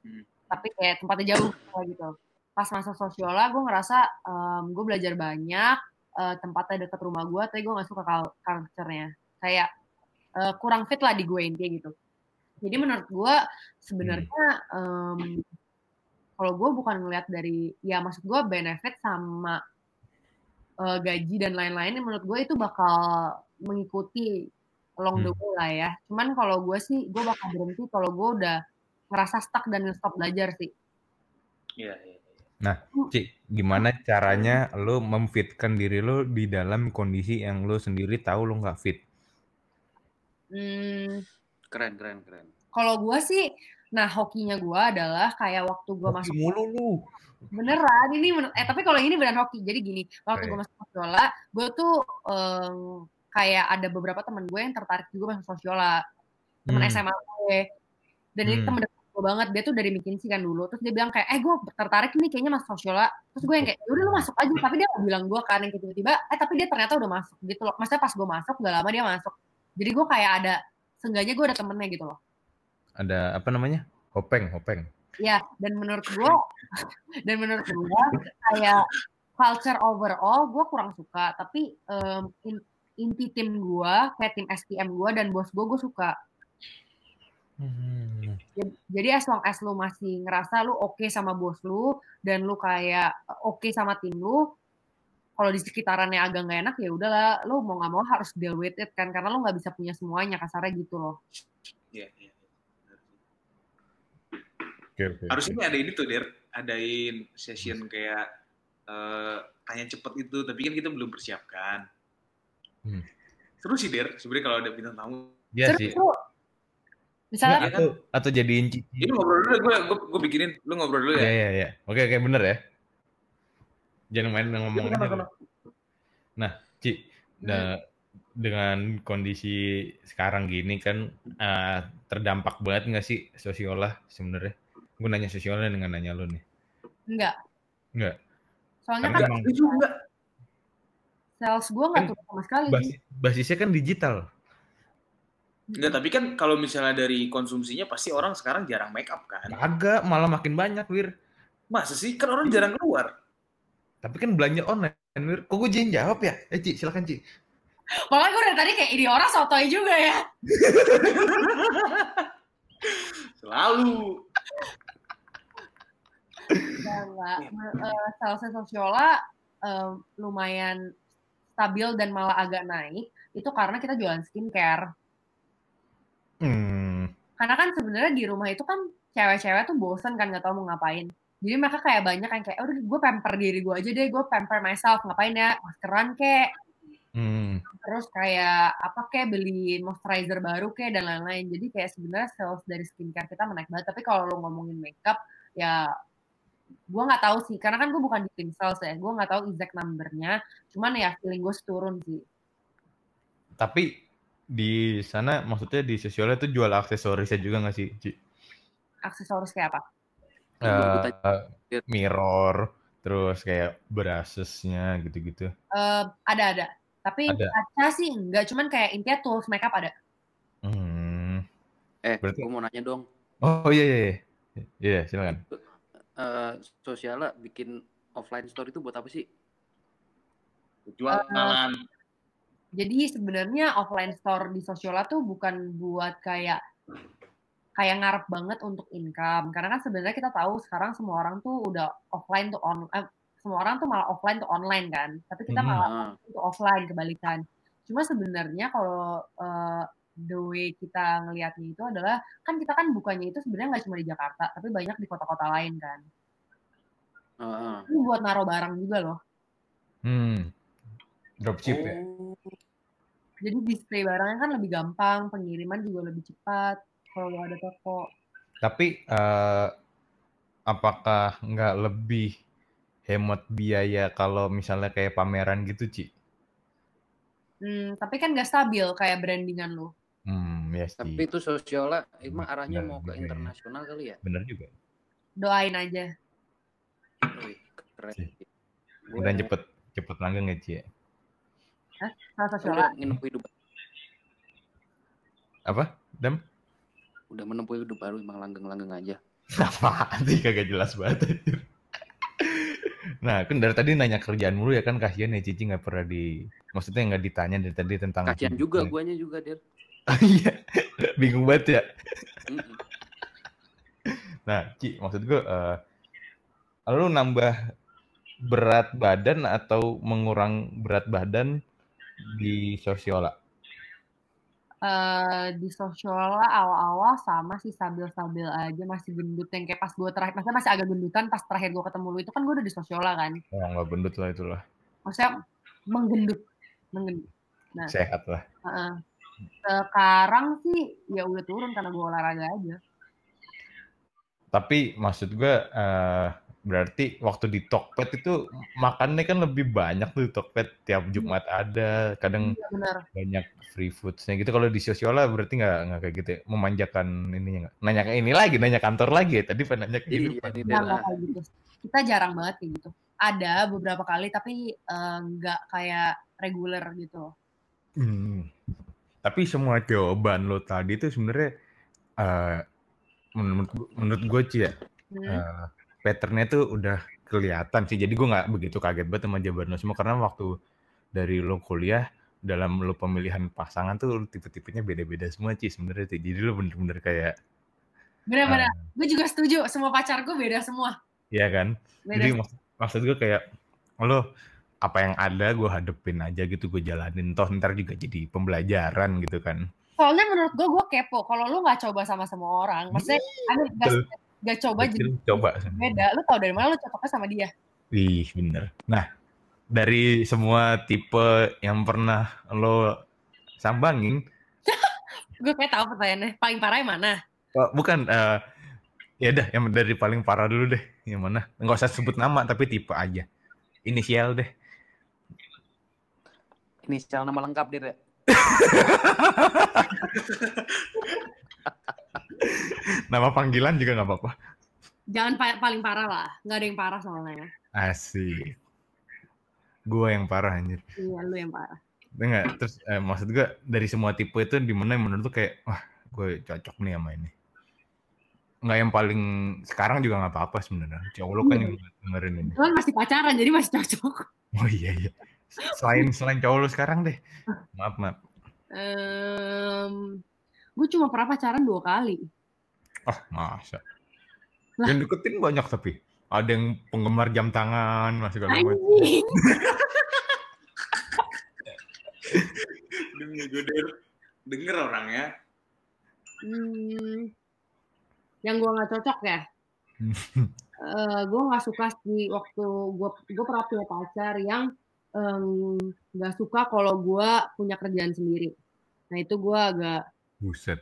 Hmm. Tapi kayak tempatnya jauh gitu. Pas masuk sosiola, gue ngerasa gue belajar banyak, eh, tempatnya deket rumah gue, tapi gue nggak suka cul- culture-nya. Kayak eh, kurang fit lah di gue intinya gitu. Jadi menurut gue sebenarnya em, kalau gue bukan ngeliat dari ya maksud gue benefit sama eh, gaji dan lain-lain menurut gue itu bakal mengikuti along the Hmm. way lah ya. Cuman kalau gue sih gue bakal berhenti kalau gue udah ngerasa stuck dan stop belajar sih. Iya, iya. Cik, gimana caranya lo memfitkan diri lo di dalam kondisi yang lo sendiri tahu lo nggak fit? Hmm, Keren, keren, keren. kalau gue sih, nah hokinya gue adalah kayak waktu gue masuk mulu lu. beneran ini bener- eh tapi kalau ini beneran hoki jadi gini waktu gue masuk sosiola gue tuh em, kayak ada beberapa teman gue yang tertarik juga masuk sosiola teman Hmm. SMA gue dan ini Hmm. temen deket gue banget. Dia tuh dari McKinsey kan dulu. Terus dia bilang kayak eh gue tertarik nih kayaknya masuk sosiola terus gue yang kayak "Ya udah lu masuk aja. Tapi dia gak bilang gue kan yang tiba-tiba eh tapi dia ternyata udah masuk gitu loh. Maksudnya pas gue masuk gak lama dia masuk. Jadi gue kayak ada seenggaknya gue ada temennya gitu loh. Ada apa namanya? Hopeng, hopeng. Ya, dan menurut gue, [laughs] dan menurut gue kayak culture overall gue kurang suka, tapi in- inti tim gue, kayak tim SPM gue dan bos gue, gue suka. Hmm. Jadi- as long as lu masih ngerasa lu oke sama bos lu, dan lu kayak oke sama tim lu, kalau di sekitarannya agak nggak enak ya udahlah, lu mau nggak mau harus deal with it kan, karena lu nggak bisa punya semuanya kasarnya gitu loh. Iya, iya. Oke, oke. Harusnya ada ini tuh, Der. Adain session kayak eh, tanya cepet itu, tapi kan kita belum persiapkan. Hmm. Seru sih, Der. Sebenarnya kalau ada bintang tamu. Iya Terus sih. lu, misalnya atau atau jadiin cici. Ini ngobrol dulu, gue gue gue bikinin. Lu ngobrol dulu Iya, ya. iya, iya. Oke, oke, bener ya. Jangan main ngomong Iya, aja. lu. Nah, Ci, nah, dengan kondisi sekarang gini kan eh, terdampak banget nggak sih sosiola sebenarnya? Gue nanya sosiola dengan nanya lu nih. enggak. Enggak. Soalnya Karena kan emang enggak? sales gue nggak Kan turun sama sekali sih. basis, basisnya kan digital. Enggak, tapi kan kalau misalnya dari konsumsinya pasti orang sekarang jarang make up kan. Kagak, malah makin banyak, Wir. Masa sih? Kan orang jarang keluar. Tapi kan belanja online, Wir. Kok gue jangan jawab ya? Eh, Ci, silakan, Ci. Makanya gue dari tadi kayak ini orang sotoy juga ya. [laughs] Selalu. Enggak. Uh, salesnya sosiola eh, lumayan stabil dan malah agak naik. Itu karena kita jualan skincare. Hmm. Karena kan sebenarnya di rumah itu kan cewek-cewek tuh bosen kan nggak tahu mau ngapain. Jadi mereka kayak banyak yang kayak, "Oh, udah gue pamper diri gue aja deh, gue pamper myself. Ngapain ya? Maskeran kek, Hmm. terus kayak apa kayak beli moisturizer baru kayak dan lain-lain. Jadi kayak sebenarnya sales dari skincare kita menaik banget. Tapi kalau lo ngomongin makeup, ya gue nggak tahu sih. Karena kan gue bukan di tim sales ya. Gue nggak tahu exact numbernya. Cuman ya feeling gue turun sih. Tapi di sana maksudnya di sosiola itu jual aksesorisnya juga nggak sih, Ci? Aksesoris kayak apa? Eh, mirror, terus kayak brushes-nya gitu-gitu. Eh, ada ada. Tapi Ada. kaca sih enggak. Cuman kayak intinya tools makeup ada. Hmm. Eh, Berarti- gue mau nanya dong. Oh iya iya iya. Iya, silakan. Eh, Sosiala bikin offline store itu buat apa sih? Jualan. Jadi sebenarnya offline store di Sosiola tuh bukan buat kayak kayak ngarep banget untuk income karena kan sebenarnya kita tahu sekarang semua orang tuh udah offline tuh on eh, semua orang tuh malah offline tuh online kan tapi kita Mhm. malah Ah, itu offline kebalikan cuma sebenarnya kalau eh, the way kita ngelihatnya itu adalah kan kita kan bukannya itu sebenarnya nggak cuma di Jakarta tapi banyak di kota-kota lain kan ah. ini buat naruh barang juga loh Hmm. Dropship ya. Oh, jadi display barangnya kan lebih gampang pengiriman juga lebih cepat kalau lo ada toko Tapi eh, apakah nggak lebih hemat biaya kalau misalnya kayak pameran gitu, Ci? Hmm, tapi kan gak stabil kayak brandingan lu. Hmm, ya sih. Tapi itu sosiola emang arahnya Benar mau ke ya. internasional kali ya? Bener juga. Doain aja. Wih, keren. Sih. Gua- Udah cepet cepet langgeng ya, Ci? ya? Salah sosial. udah menempuh hidup Apa? Dam? udah menempuh hidup baru emang langgeng-langgeng aja. [laughs] Apaan sih kagak jelas banget. anjir. Nah, kan dari tadi nanya kerjaan mulu ya kan kasihan ya Cici nggak pernah di maksudnya nggak ditanya dari tadi tentang Kasian juga guanya juga dir. [laughs] Iya. Bingung banget ya. Nah, Ci, maksud gue eh lu nambah berat badan atau mengurang berat badan di sosiola? Eh, di sosial awal-awal sama sih stabil-stabil aja masih gendut yang kayak pas gue terakhir maksudnya masih agak gendutan pas terakhir gue ketemu lu itu kan gue udah di sosial kan Oh, nggak gendut lah itulah. maksudnya menggendut menggendut Nah. Sehat lah. Heeh. sekarang sih ya udah turun karena gue olahraga aja Tapi maksud gue eh berarti waktu di Tokped itu makannya kan lebih banyak tuh Tokped tiap Jumat ada, kadang iya bener banyak free foodsnya gitu. Kalau di Sosiola berarti nggak nggak kayak gitu ya? Memanjakan ininya nggak? Nanya ke ini lagi, nanya kantor lagi ya. Tadi pengen nanya ke Iya, iya, Nggak, nggak kayak gitu kita jarang banget kayak gitu ada beberapa kali tapi eh, nggak kayak reguler gitu Hmm. Tapi semua jawaban lo tadi itu sebenarnya eh menurut menurut gue sih ya Hmm. eh, patternnya tuh udah kelihatan sih. Jadi gue nggak begitu kaget banget sama jawaban lo semua karena waktu dari lo kuliah dalam lo pemilihan pasangan tuh tipe-tipenya beda-beda semua sih sebenarnya sih. Jadi lo bener-bener kayak bener-bener eh, gue juga setuju semua pacar gue beda semua ya kan. beda Jadi maksud, maksud gue kayak lo apa yang ada gue hadepin aja gitu gue jalanin toh ntar juga jadi pembelajaran gitu kan. soalnya menurut gue gue kepo kalau lu nggak coba sama semua orang maksudnya ada gak, Betul. gak coba jadi coba. beda lu tau dari mana lu cocoknya sama dia Wih, bener. Nah, dari semua tipe yang pernah lo sambangin, [laughs] gue kayak tahu pertanyaannya paling parah yang mana oh, bukan, eh ya dah, yang dari paling parah dulu deh. Yang mana? Nggak usah sebut nama, tapi tipe aja. Inisial deh. Inisial nama lengkap dir ya. [laughs] [laughs] Nama panggilan juga nggak apa-apa. jangan pa- paling parah lah nggak ada yang parah soalnya Asik. Gue yang parah anjir. iya lu yang parah Enggak, terus eh, maksud gue dari semua tipe itu di mana menurut tuh kayak wah gue cocok nih sama ini. Enggak yang paling sekarang juga nggak apa-apa sebenarnya. Cowok lo kan yang dengerin ini. Cuman masih pacaran jadi masih cocok [laughs] Oh iya iya. Selain selain cowok lo sekarang deh. Maaf maaf. Em, gue cuma pernah pacaran dua kali Oh masa. Lah. Yang deketin banyak tapi. Ada yang penggemar jam tangan masih kalau Demi gue denger, denger orangnya. Hmm, yang gue nggak cocok ya [laughs] Eh gue nggak suka sih waktu gue gue pernah punya pacar yang nggak suka kalau gue punya kerjaan sendiri nah itu gue agak Buset.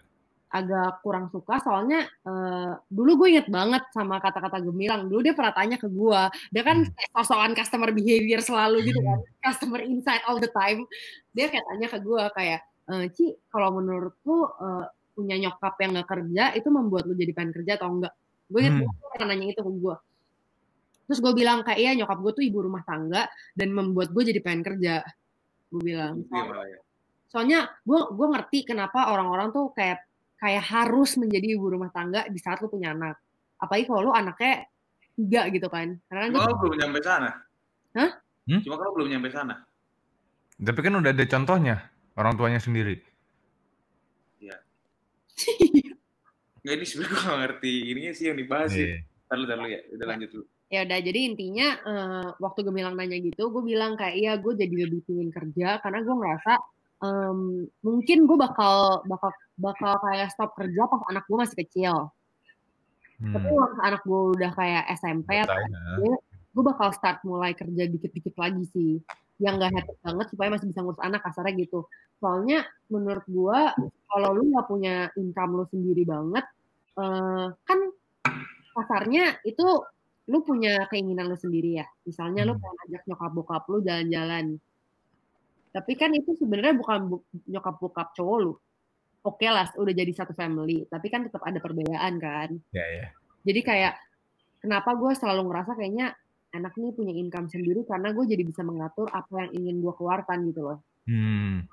agak kurang suka soalnya eh, dulu gue inget banget sama kata-kata gemilang. Dulu dia pernah tanya ke gue dia kan sosokan customer behavior selalu gitu kan. Customer insight all the time. Dia kayak tanya ke gue kayak "Eh, Ci kalau menurut lu eh, punya nyokap yang nggak kerja itu membuat lu jadi pengen kerja atau enggak? Gue inget Hmm. dia pernah nanya itu ke gue terus gue bilang kayak iya nyokap gue tuh ibu rumah tangga dan membuat gue jadi pengen kerja. Gue bilang Iya, ya. Soalnya gue gue ngerti kenapa orang-orang tuh kayak kayak harus menjadi ibu rumah tangga di saat lu punya anak apalagi kalau lu anaknya tiga gitu kan karena kan Cuma kalau belum nyampe sana. Hah? Hmm? Cuma kalau belum nyampe sana. Tapi kan udah ada contohnya orang tuanya sendiri. [laughs] Nggak, ini sebenarnya gue ngerti ininya sih yang dibahas sih. Iya. Ntar lu, ntar lu ya. Udah lanjut dulu. ya udah jadi intinya eh, waktu gue bilang nanya gitu gue bilang kayak iya gue jadi lebih pingin kerja karena gue ngerasa em, mungkin gue bakal bakal bakal kayak stop kerja pas anak gue masih kecil tapi Hmm. waktu anak gue udah kayak SMP ya. Gue bakal start mulai kerja dikit-dikit lagi sih yang gak hectic banget supaya masih bisa ngurus anak kasarnya gitu soalnya menurut gue kalau lu nggak punya income lu sendiri banget eh, kan kasarnya itu lu punya keinginan lu sendiri ya misalnya lu Hmm. pengen ajak nyokap bokap lu jalan-jalan tapi kan itu sebenarnya bukan bu- nyokap bokap cowok lu oke lah udah jadi satu family tapi kan tetap ada perbedaan kan Ya, ya. jadi kayak kenapa gue selalu ngerasa kayaknya anak nih punya income sendiri karena gue jadi bisa mengatur apa yang ingin gue keluarkan gitu loh. Hmm.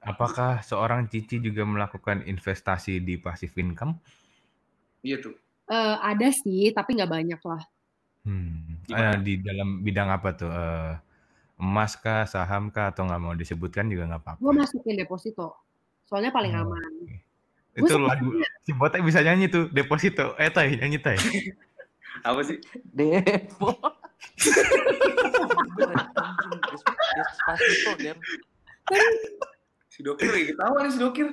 Apakah seorang Cici juga melakukan investasi di passive income? Iya tuh. Eh, ada sih, tapi nggak banyak lah. Hmm. Eh, di dalam bidang apa tuh? Eh, emas kah, saham kah, atau nggak mau disebutkan juga nggak apa-apa. Gue masukin deposito, soalnya paling Oh, aman. Itu Gua lagu si Botek bisa nyanyi tuh deposito. Eh tay nyanyi tay. [laughs] Apa sih? Depo. Anjing, Des- Despacito, Der. Si Dokir lagi ketawa nih si Dokir.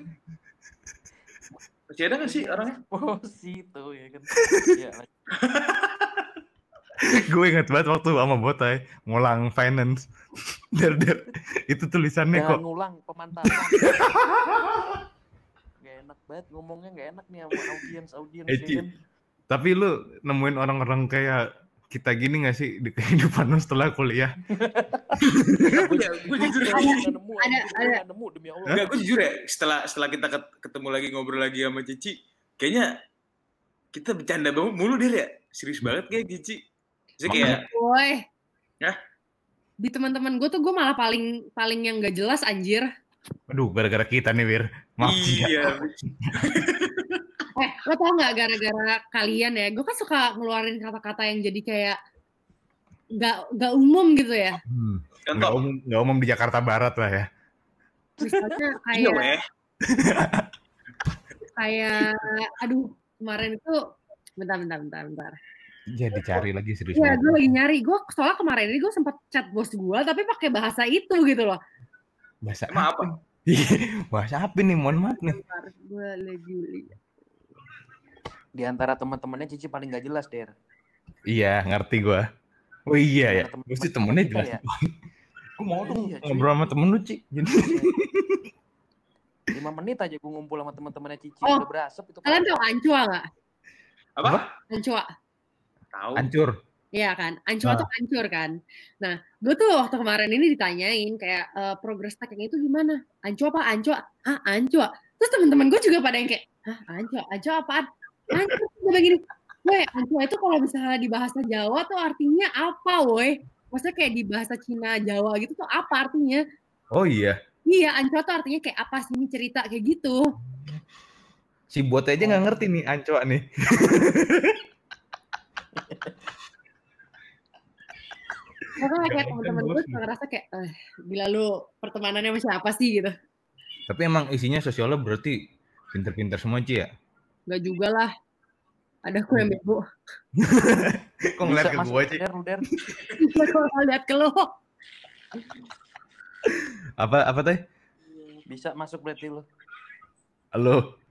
Masih ada nggak sih orangnya? Despacito ya kan. [laughs] Ya, [laughs] Gue inget banget waktu sama Botai ngulang finance. [laughs] der der. Itu tulisannya jangan kok. ngulang pemantapan. [laughs] Gak enak banget ngomongnya gak enak nih sama audiens audiens Eh, ya kan. Tapi lu nemuin orang-orang kayak kita gini gak sih di kehidupan lu setelah kuliah? Gue jujur nemu, ada- ada. nemu demi Allah. Enggak, gue jujur ya. Setelah setelah kita ket- ketemu lagi ngobrol lagi sama Cici, kayaknya kita bercanda banget mulu dia ya. Serius banget kayak Cici. Saya kayak Woi. Hah? Di teman-teman gue tuh gue malah paling paling yang gak jelas anjir. Aduh, gara-gara kita nih, Wir. Maaf ya. iya. [laughs] Eh, lo tau gak gara-gara kalian ya, gue kan suka ngeluarin kata-kata yang jadi kayak nggak nggak umum gitu ya. Hmm. Nggak Contoh. umum, nggak umum di Jakarta Barat lah ya. Misalnya [laughs] Iya, kayak weh. [laughs] kayak aduh kemarin itu bentar bentar bentar bentar. Jadi cari lagi serius Iya, gue lagi nyari. Gue soalnya kemarin ini gue sempat chat bos gue, tapi pakai bahasa itu gitu loh. Bahasa Emang apa? [laughs] Iya, bahasa apa nih? Mohon maaf nih. Gue lagi. Di antara teman-temannya Cici paling gak jelas, Der. Iya, ngerti gua. Oh iya ya. Temen- Gue sih temen temennya jelas. ya. [laughs] Gue mau dong Iya, ngobrol sama temen lu, Ci. Jadi, [laughs] Lima menit aja gue ngumpul sama teman-temannya Cici Oh, udah berasap itu. Kalian tau Ancua nggak? Apa? Ancua. Tahu. hancur. Iya kan, Ancua Ah. tuh hancur kan. Nah, gue tuh waktu kemarin ini ditanyain kayak eh, progres tagnya itu gimana? Ancua apa? Ancua? Ah, Ancua. Terus teman-teman gue juga pada yang kayak, ah, Ancua, Ancua apaan? Ancua gue bilang gini, weh, Ancua itu kalau misalnya di bahasa Jawa tuh artinya apa, woi? Maksudnya kayak di bahasa Cina, Jawa gitu tuh apa artinya? Oh iya. Iya, Ancua tuh artinya kayak apa sih ini cerita kayak gitu. Si bot aja nggak ngerti nih ancoa nih. [laughs] Pokoknya kayak teman-teman gue suka ngerasa kayak, eh, gila lu pertemanannya sama siapa sih gitu. Tapi emang isinya sosiolog berarti pinter-pinter semua, Ci ya? Gak juga lah. Ada aku yang bego. [laughs] Kok ngeliat ke Ci? Lu, Der. Iya, kalau lihat ke lo. Apa, apa teh? Bisa masuk berarti lu. Halo.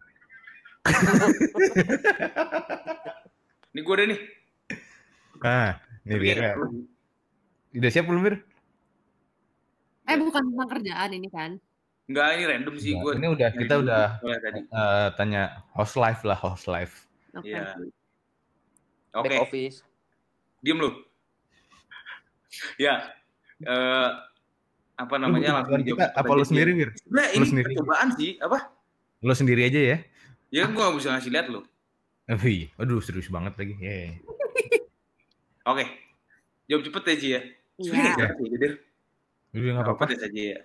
[laughs] Ini gue deh nih. Nah, Wir. ya, Udah siap belum, Wir? Eh bukan tentang kerjaan ini kan. Enggak, ini random sih gue. Ini udah, kita udah tadi. eh, tanya host live lah, host. Oke. Iya. Back Oke, office. diem lu. [laughs] ya. eh apa namanya langsung kita apa lu sendiri? Sebenarnya Lu ini sendiri. percobaan sih, apa? Lo sendiri aja ya? Ya gue gak bisa ngasih lihat lu. [laughs] Wih, aduh serius banget lagi. Yeay. Oke. Jawab cepet ya, Ci ya. Iya. Sebenarnya nggak sih, nggak apa-apa. Cepet saja ya.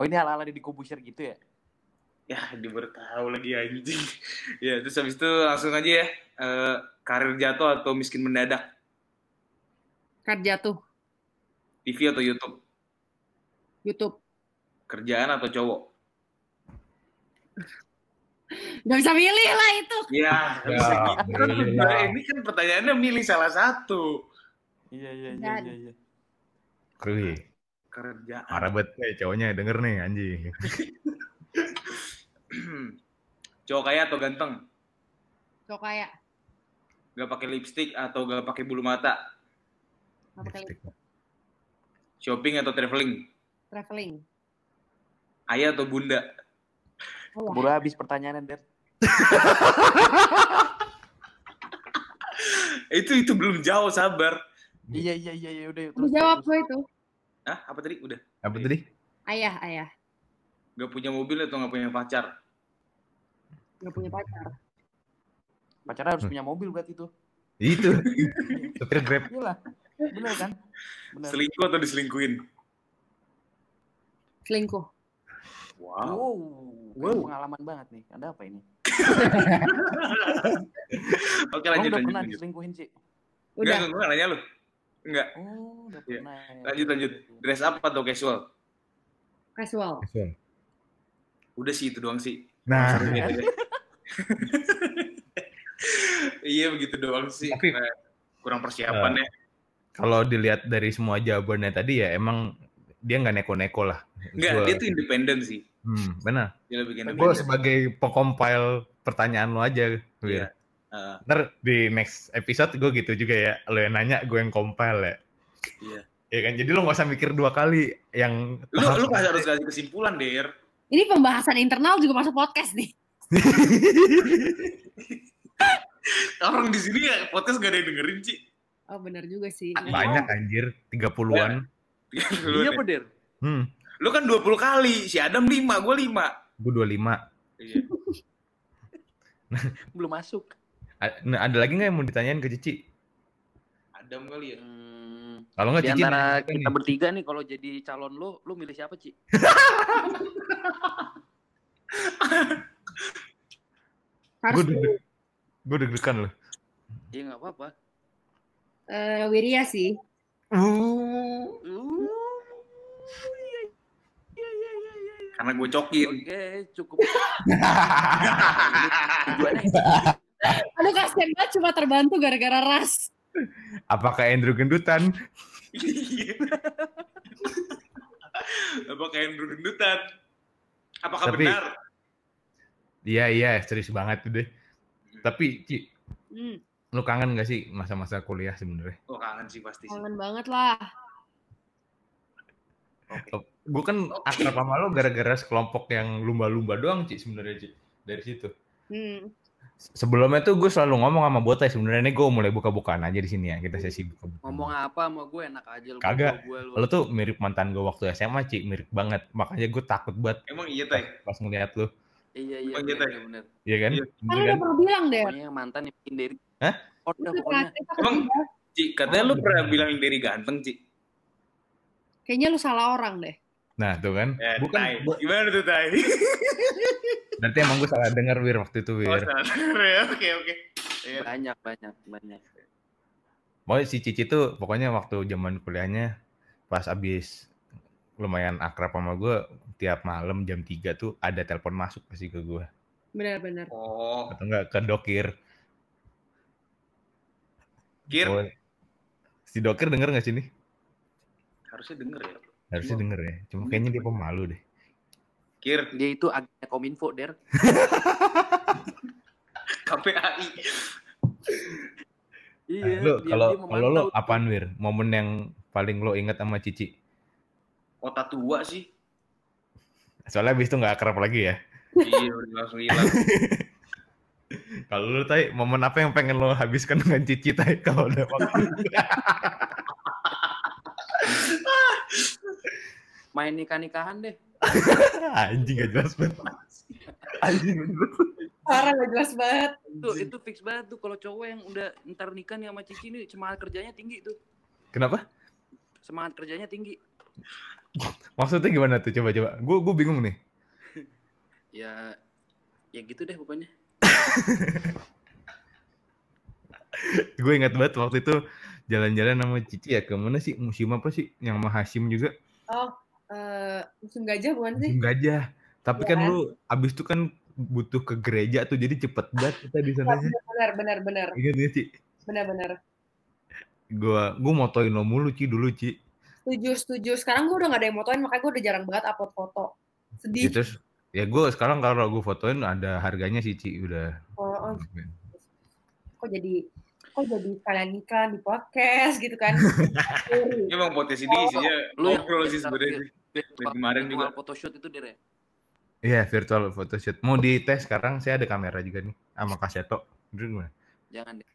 Oh ini ala-ala di kubusir gitu ya? Ya, dia baru tahu lagi anjing. [laughs] ya, terus habis itu langsung aja ya. Eh, karir jatuh atau miskin mendadak? Kerja tuh TV atau YouTube? YouTube. Kerjaan atau cowok? [laughs] Gak bisa milih lah itu. Ya, nggak Ya, bisa gitu kan. lah. Ini kan pertanyaannya milih salah satu. Iya iya iya iya. iya. Kruy. Kerjaan. Marah banget eh, cowoknya denger nih anjing. [clears throat] Cowok kaya atau ganteng? Cowok kayak Gak pakai lipstick atau gak pakai bulu mata? apa kayak Shopping atau traveling? traveling. Ayah atau bunda? Keburu habis pertanyaannya Der. [laughs] Itu itu belum jauh sabar. Iya iya iya iya udah. Udah jawab gue itu. Hah? Apa tadi? Udah. Apa tadi? Ayah, ayah. Gak punya mobil atau gak punya pacar? Gak punya pacar. Pacarnya harus punya mobil berarti itu. Itu. [laughs] Supir Grab. Iyalah. Bener kan? Bener. Selingkuh atau diselingkuhin? Selingkuh. Wow. Wow, Wow. wow. pengalaman banget nih. Ada apa ini? [laughs] Oke lanjut udah lanjut. pernah lanjut. diselingkuhin sih? Udah. enggak, enggak nanya lu. Enggak. Oh, udah Iya. pernah. ya. Lanjut lanjut. Dress up atau casual? Casual. Udah sih itu doang sih. Nah, gitu deh. [laughs] iya begitu doang sih. Tapi- Nah, kurang persiapan ya. kalau dilihat dari semua jawabannya tadi ya emang dia nggak neko-neko lah. Enggak, dia tuh independen sih. Hmm, benar. Dia lebih Gue independen. sebagai pengcompile pertanyaan lo aja, Wir. Iya. Heeh, Ntar di next episode gue gitu juga ya. Lo yang nanya, gue yang compile ya. iya. Ya kan, jadi lo nggak usah mikir dua kali yang Lu lu kasih harus kasih kesimpulan, Der. Ini pembahasan internal juga masuk podcast nih. [laughs] Orang di sini ya podcast gak ada yang dengerin, Ci. Oh benar juga sih. banyak anjir, 30-an. Iya apa Der? Hmm, Lu kan 20 kali, si Adam 5, gue 5. gue 25. Iya. [laughs] Belum masuk. A- Nah, ada lagi nggak yang mau ditanyain ke Cici? Adam kali ya. Hmm, Kalau nggak di Cici antara nanya kita nih. bertiga nih kalau jadi calon lo, lo milih siapa, Ci? [laughs] Harus Gue deg gue deg-degan loh. Iya nggak apa-apa. eh, Wirya sih. Uh, Uh, iya, iya, iya, iya, iya. Karena gue cokin. Oke, cukup. Tujuannya itu. Aduh kasihan banget cuma terbantu gara-gara ras. apakah Andrew gendutan? Iya. Apakah Andrew gendutan? Apakah Tapi- benar? Iya iya, serius banget tuh deh. Tapi Ci, Hmm, lu kangen gak sih masa-masa kuliah sebenarnya? Oh kangen sih pasti sih. kangen banget lah. Gue kan akrab sama lo gara-gara sekelompok yang lumba-lumba doang Ci sebenarnya Ci. Dari situ. Hmm. Sebelumnya tuh gue selalu ngomong sama Botai sebenarnya gue mulai buka-bukaan aja di sini ya. Kita sesi buka-bukaan. Ngomong apa sama gue enak aja lo. Kagak. Gue, lo. Lo tuh mirip mantan gue waktu SMA, Ci. Mirip banget. Makanya gue takut banget Emang iya, Tay? pas ngeliat lo. Iya iya Oh, gitu bener, ya? bener. Iya kan? Iya. Kan Bener lu kan? udah pernah bilang deh. Pokoknya yang mantan yang bikin dari. Hah? Oh, Emang-. Ci, katanya lu pernah bilang dari ganteng, Ci. Kayaknya lu salah orang deh. Nah tuh kan. Ya, Bukan, Tai. bu- Gimana tuh, Tai? [laughs] nanti emang gue salah denger Wir waktu itu Oh, Wir. salah. Ya, Oke, oke. Iya. Banyak banyak banyak. Pokoknya si Cici tuh pokoknya waktu zaman kuliahnya pas abis lumayan akrab sama gue tiap malam jam 3 tuh ada telepon masuk pasti ke gue Benar-benar. Oh, atau enggak ke dokir Kir. Oh, si dokir denger gak sih nih Harusnya denger ya. Harusnya denger ya cuma kayaknya dia pemalu deh Kir, Dia itu agennya Kominfo, Der. [laughs] KPAI. Iya. Nah, lu kalau kalau lo apaan Wir momen yang paling lo inget sama Cici Kota tua sih. soalnya abis itu nggak akrab lagi ya Iya, udah langsung hilang. [laughs] kalau lo tay momen apa yang pengen lo habiskan dengan Cici tay kalau udah waktu [laughs] Main nikah-nikahan deh. [laughs] anjing gak jelas banget [laughs] anjing gak jelas Parah gak jelas banget. Itu itu fix banget tuh kalau cowok yang udah ntar nikah nih sama Cici nih semangat kerjanya tinggi tuh. kenapa Semangat kerjanya tinggi. [laughs] maksudnya gimana tuh coba coba gue gue bingung nih Ya ya gitu deh pokoknya. gue ingat banget waktu itu jalan-jalan sama Cici ya ke mana sih museum apa sih yang sama Hashim juga Oh, eh musim gajah bukan sih? museum gajah tapi Iya kan kan? lu abis itu kan butuh ke gereja tuh jadi cepet banget kita di sana. benar benar benar Ingat ya, Ci? benar benar Gua gua motoin lo mulu, Ci, dulu, Ci. setuju setuju sekarang gue udah gak ada yang motoin makanya gue udah jarang banget upload foto Ya, sedih terus ya gue sekarang kalau gue fotoin ada harganya sih, Ci, udah. oh, oh, kok jadi kok jadi kalian nikah di podcast gitu kan Ini [laughs] emang potensi dia isinya Lu yang ngobrol sih sebenarnya. kemarin juga. photoshoot itu dia. Iya, virtual photoshoot. Mau dites sekarang saya ada kamera juga nih sama kaseto. Itu gimana? Jangan deh.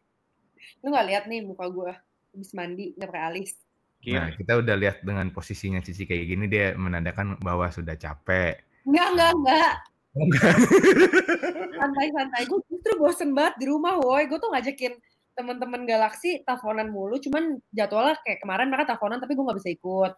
lu gak lihat nih muka gue habis mandi nggak pakai alis Nah, kita udah lihat dengan posisinya Cici kayak gini dia menandakan bahwa sudah capek. Enggak, enggak, enggak. Enggak. Santai-santai. Gue justru bosen banget di rumah, woi. Gue tuh ngajakin teman-teman Galaxy teleponan mulu. Cuman jadwalnya kayak kemarin mereka teleponan tapi gue nggak bisa ikut.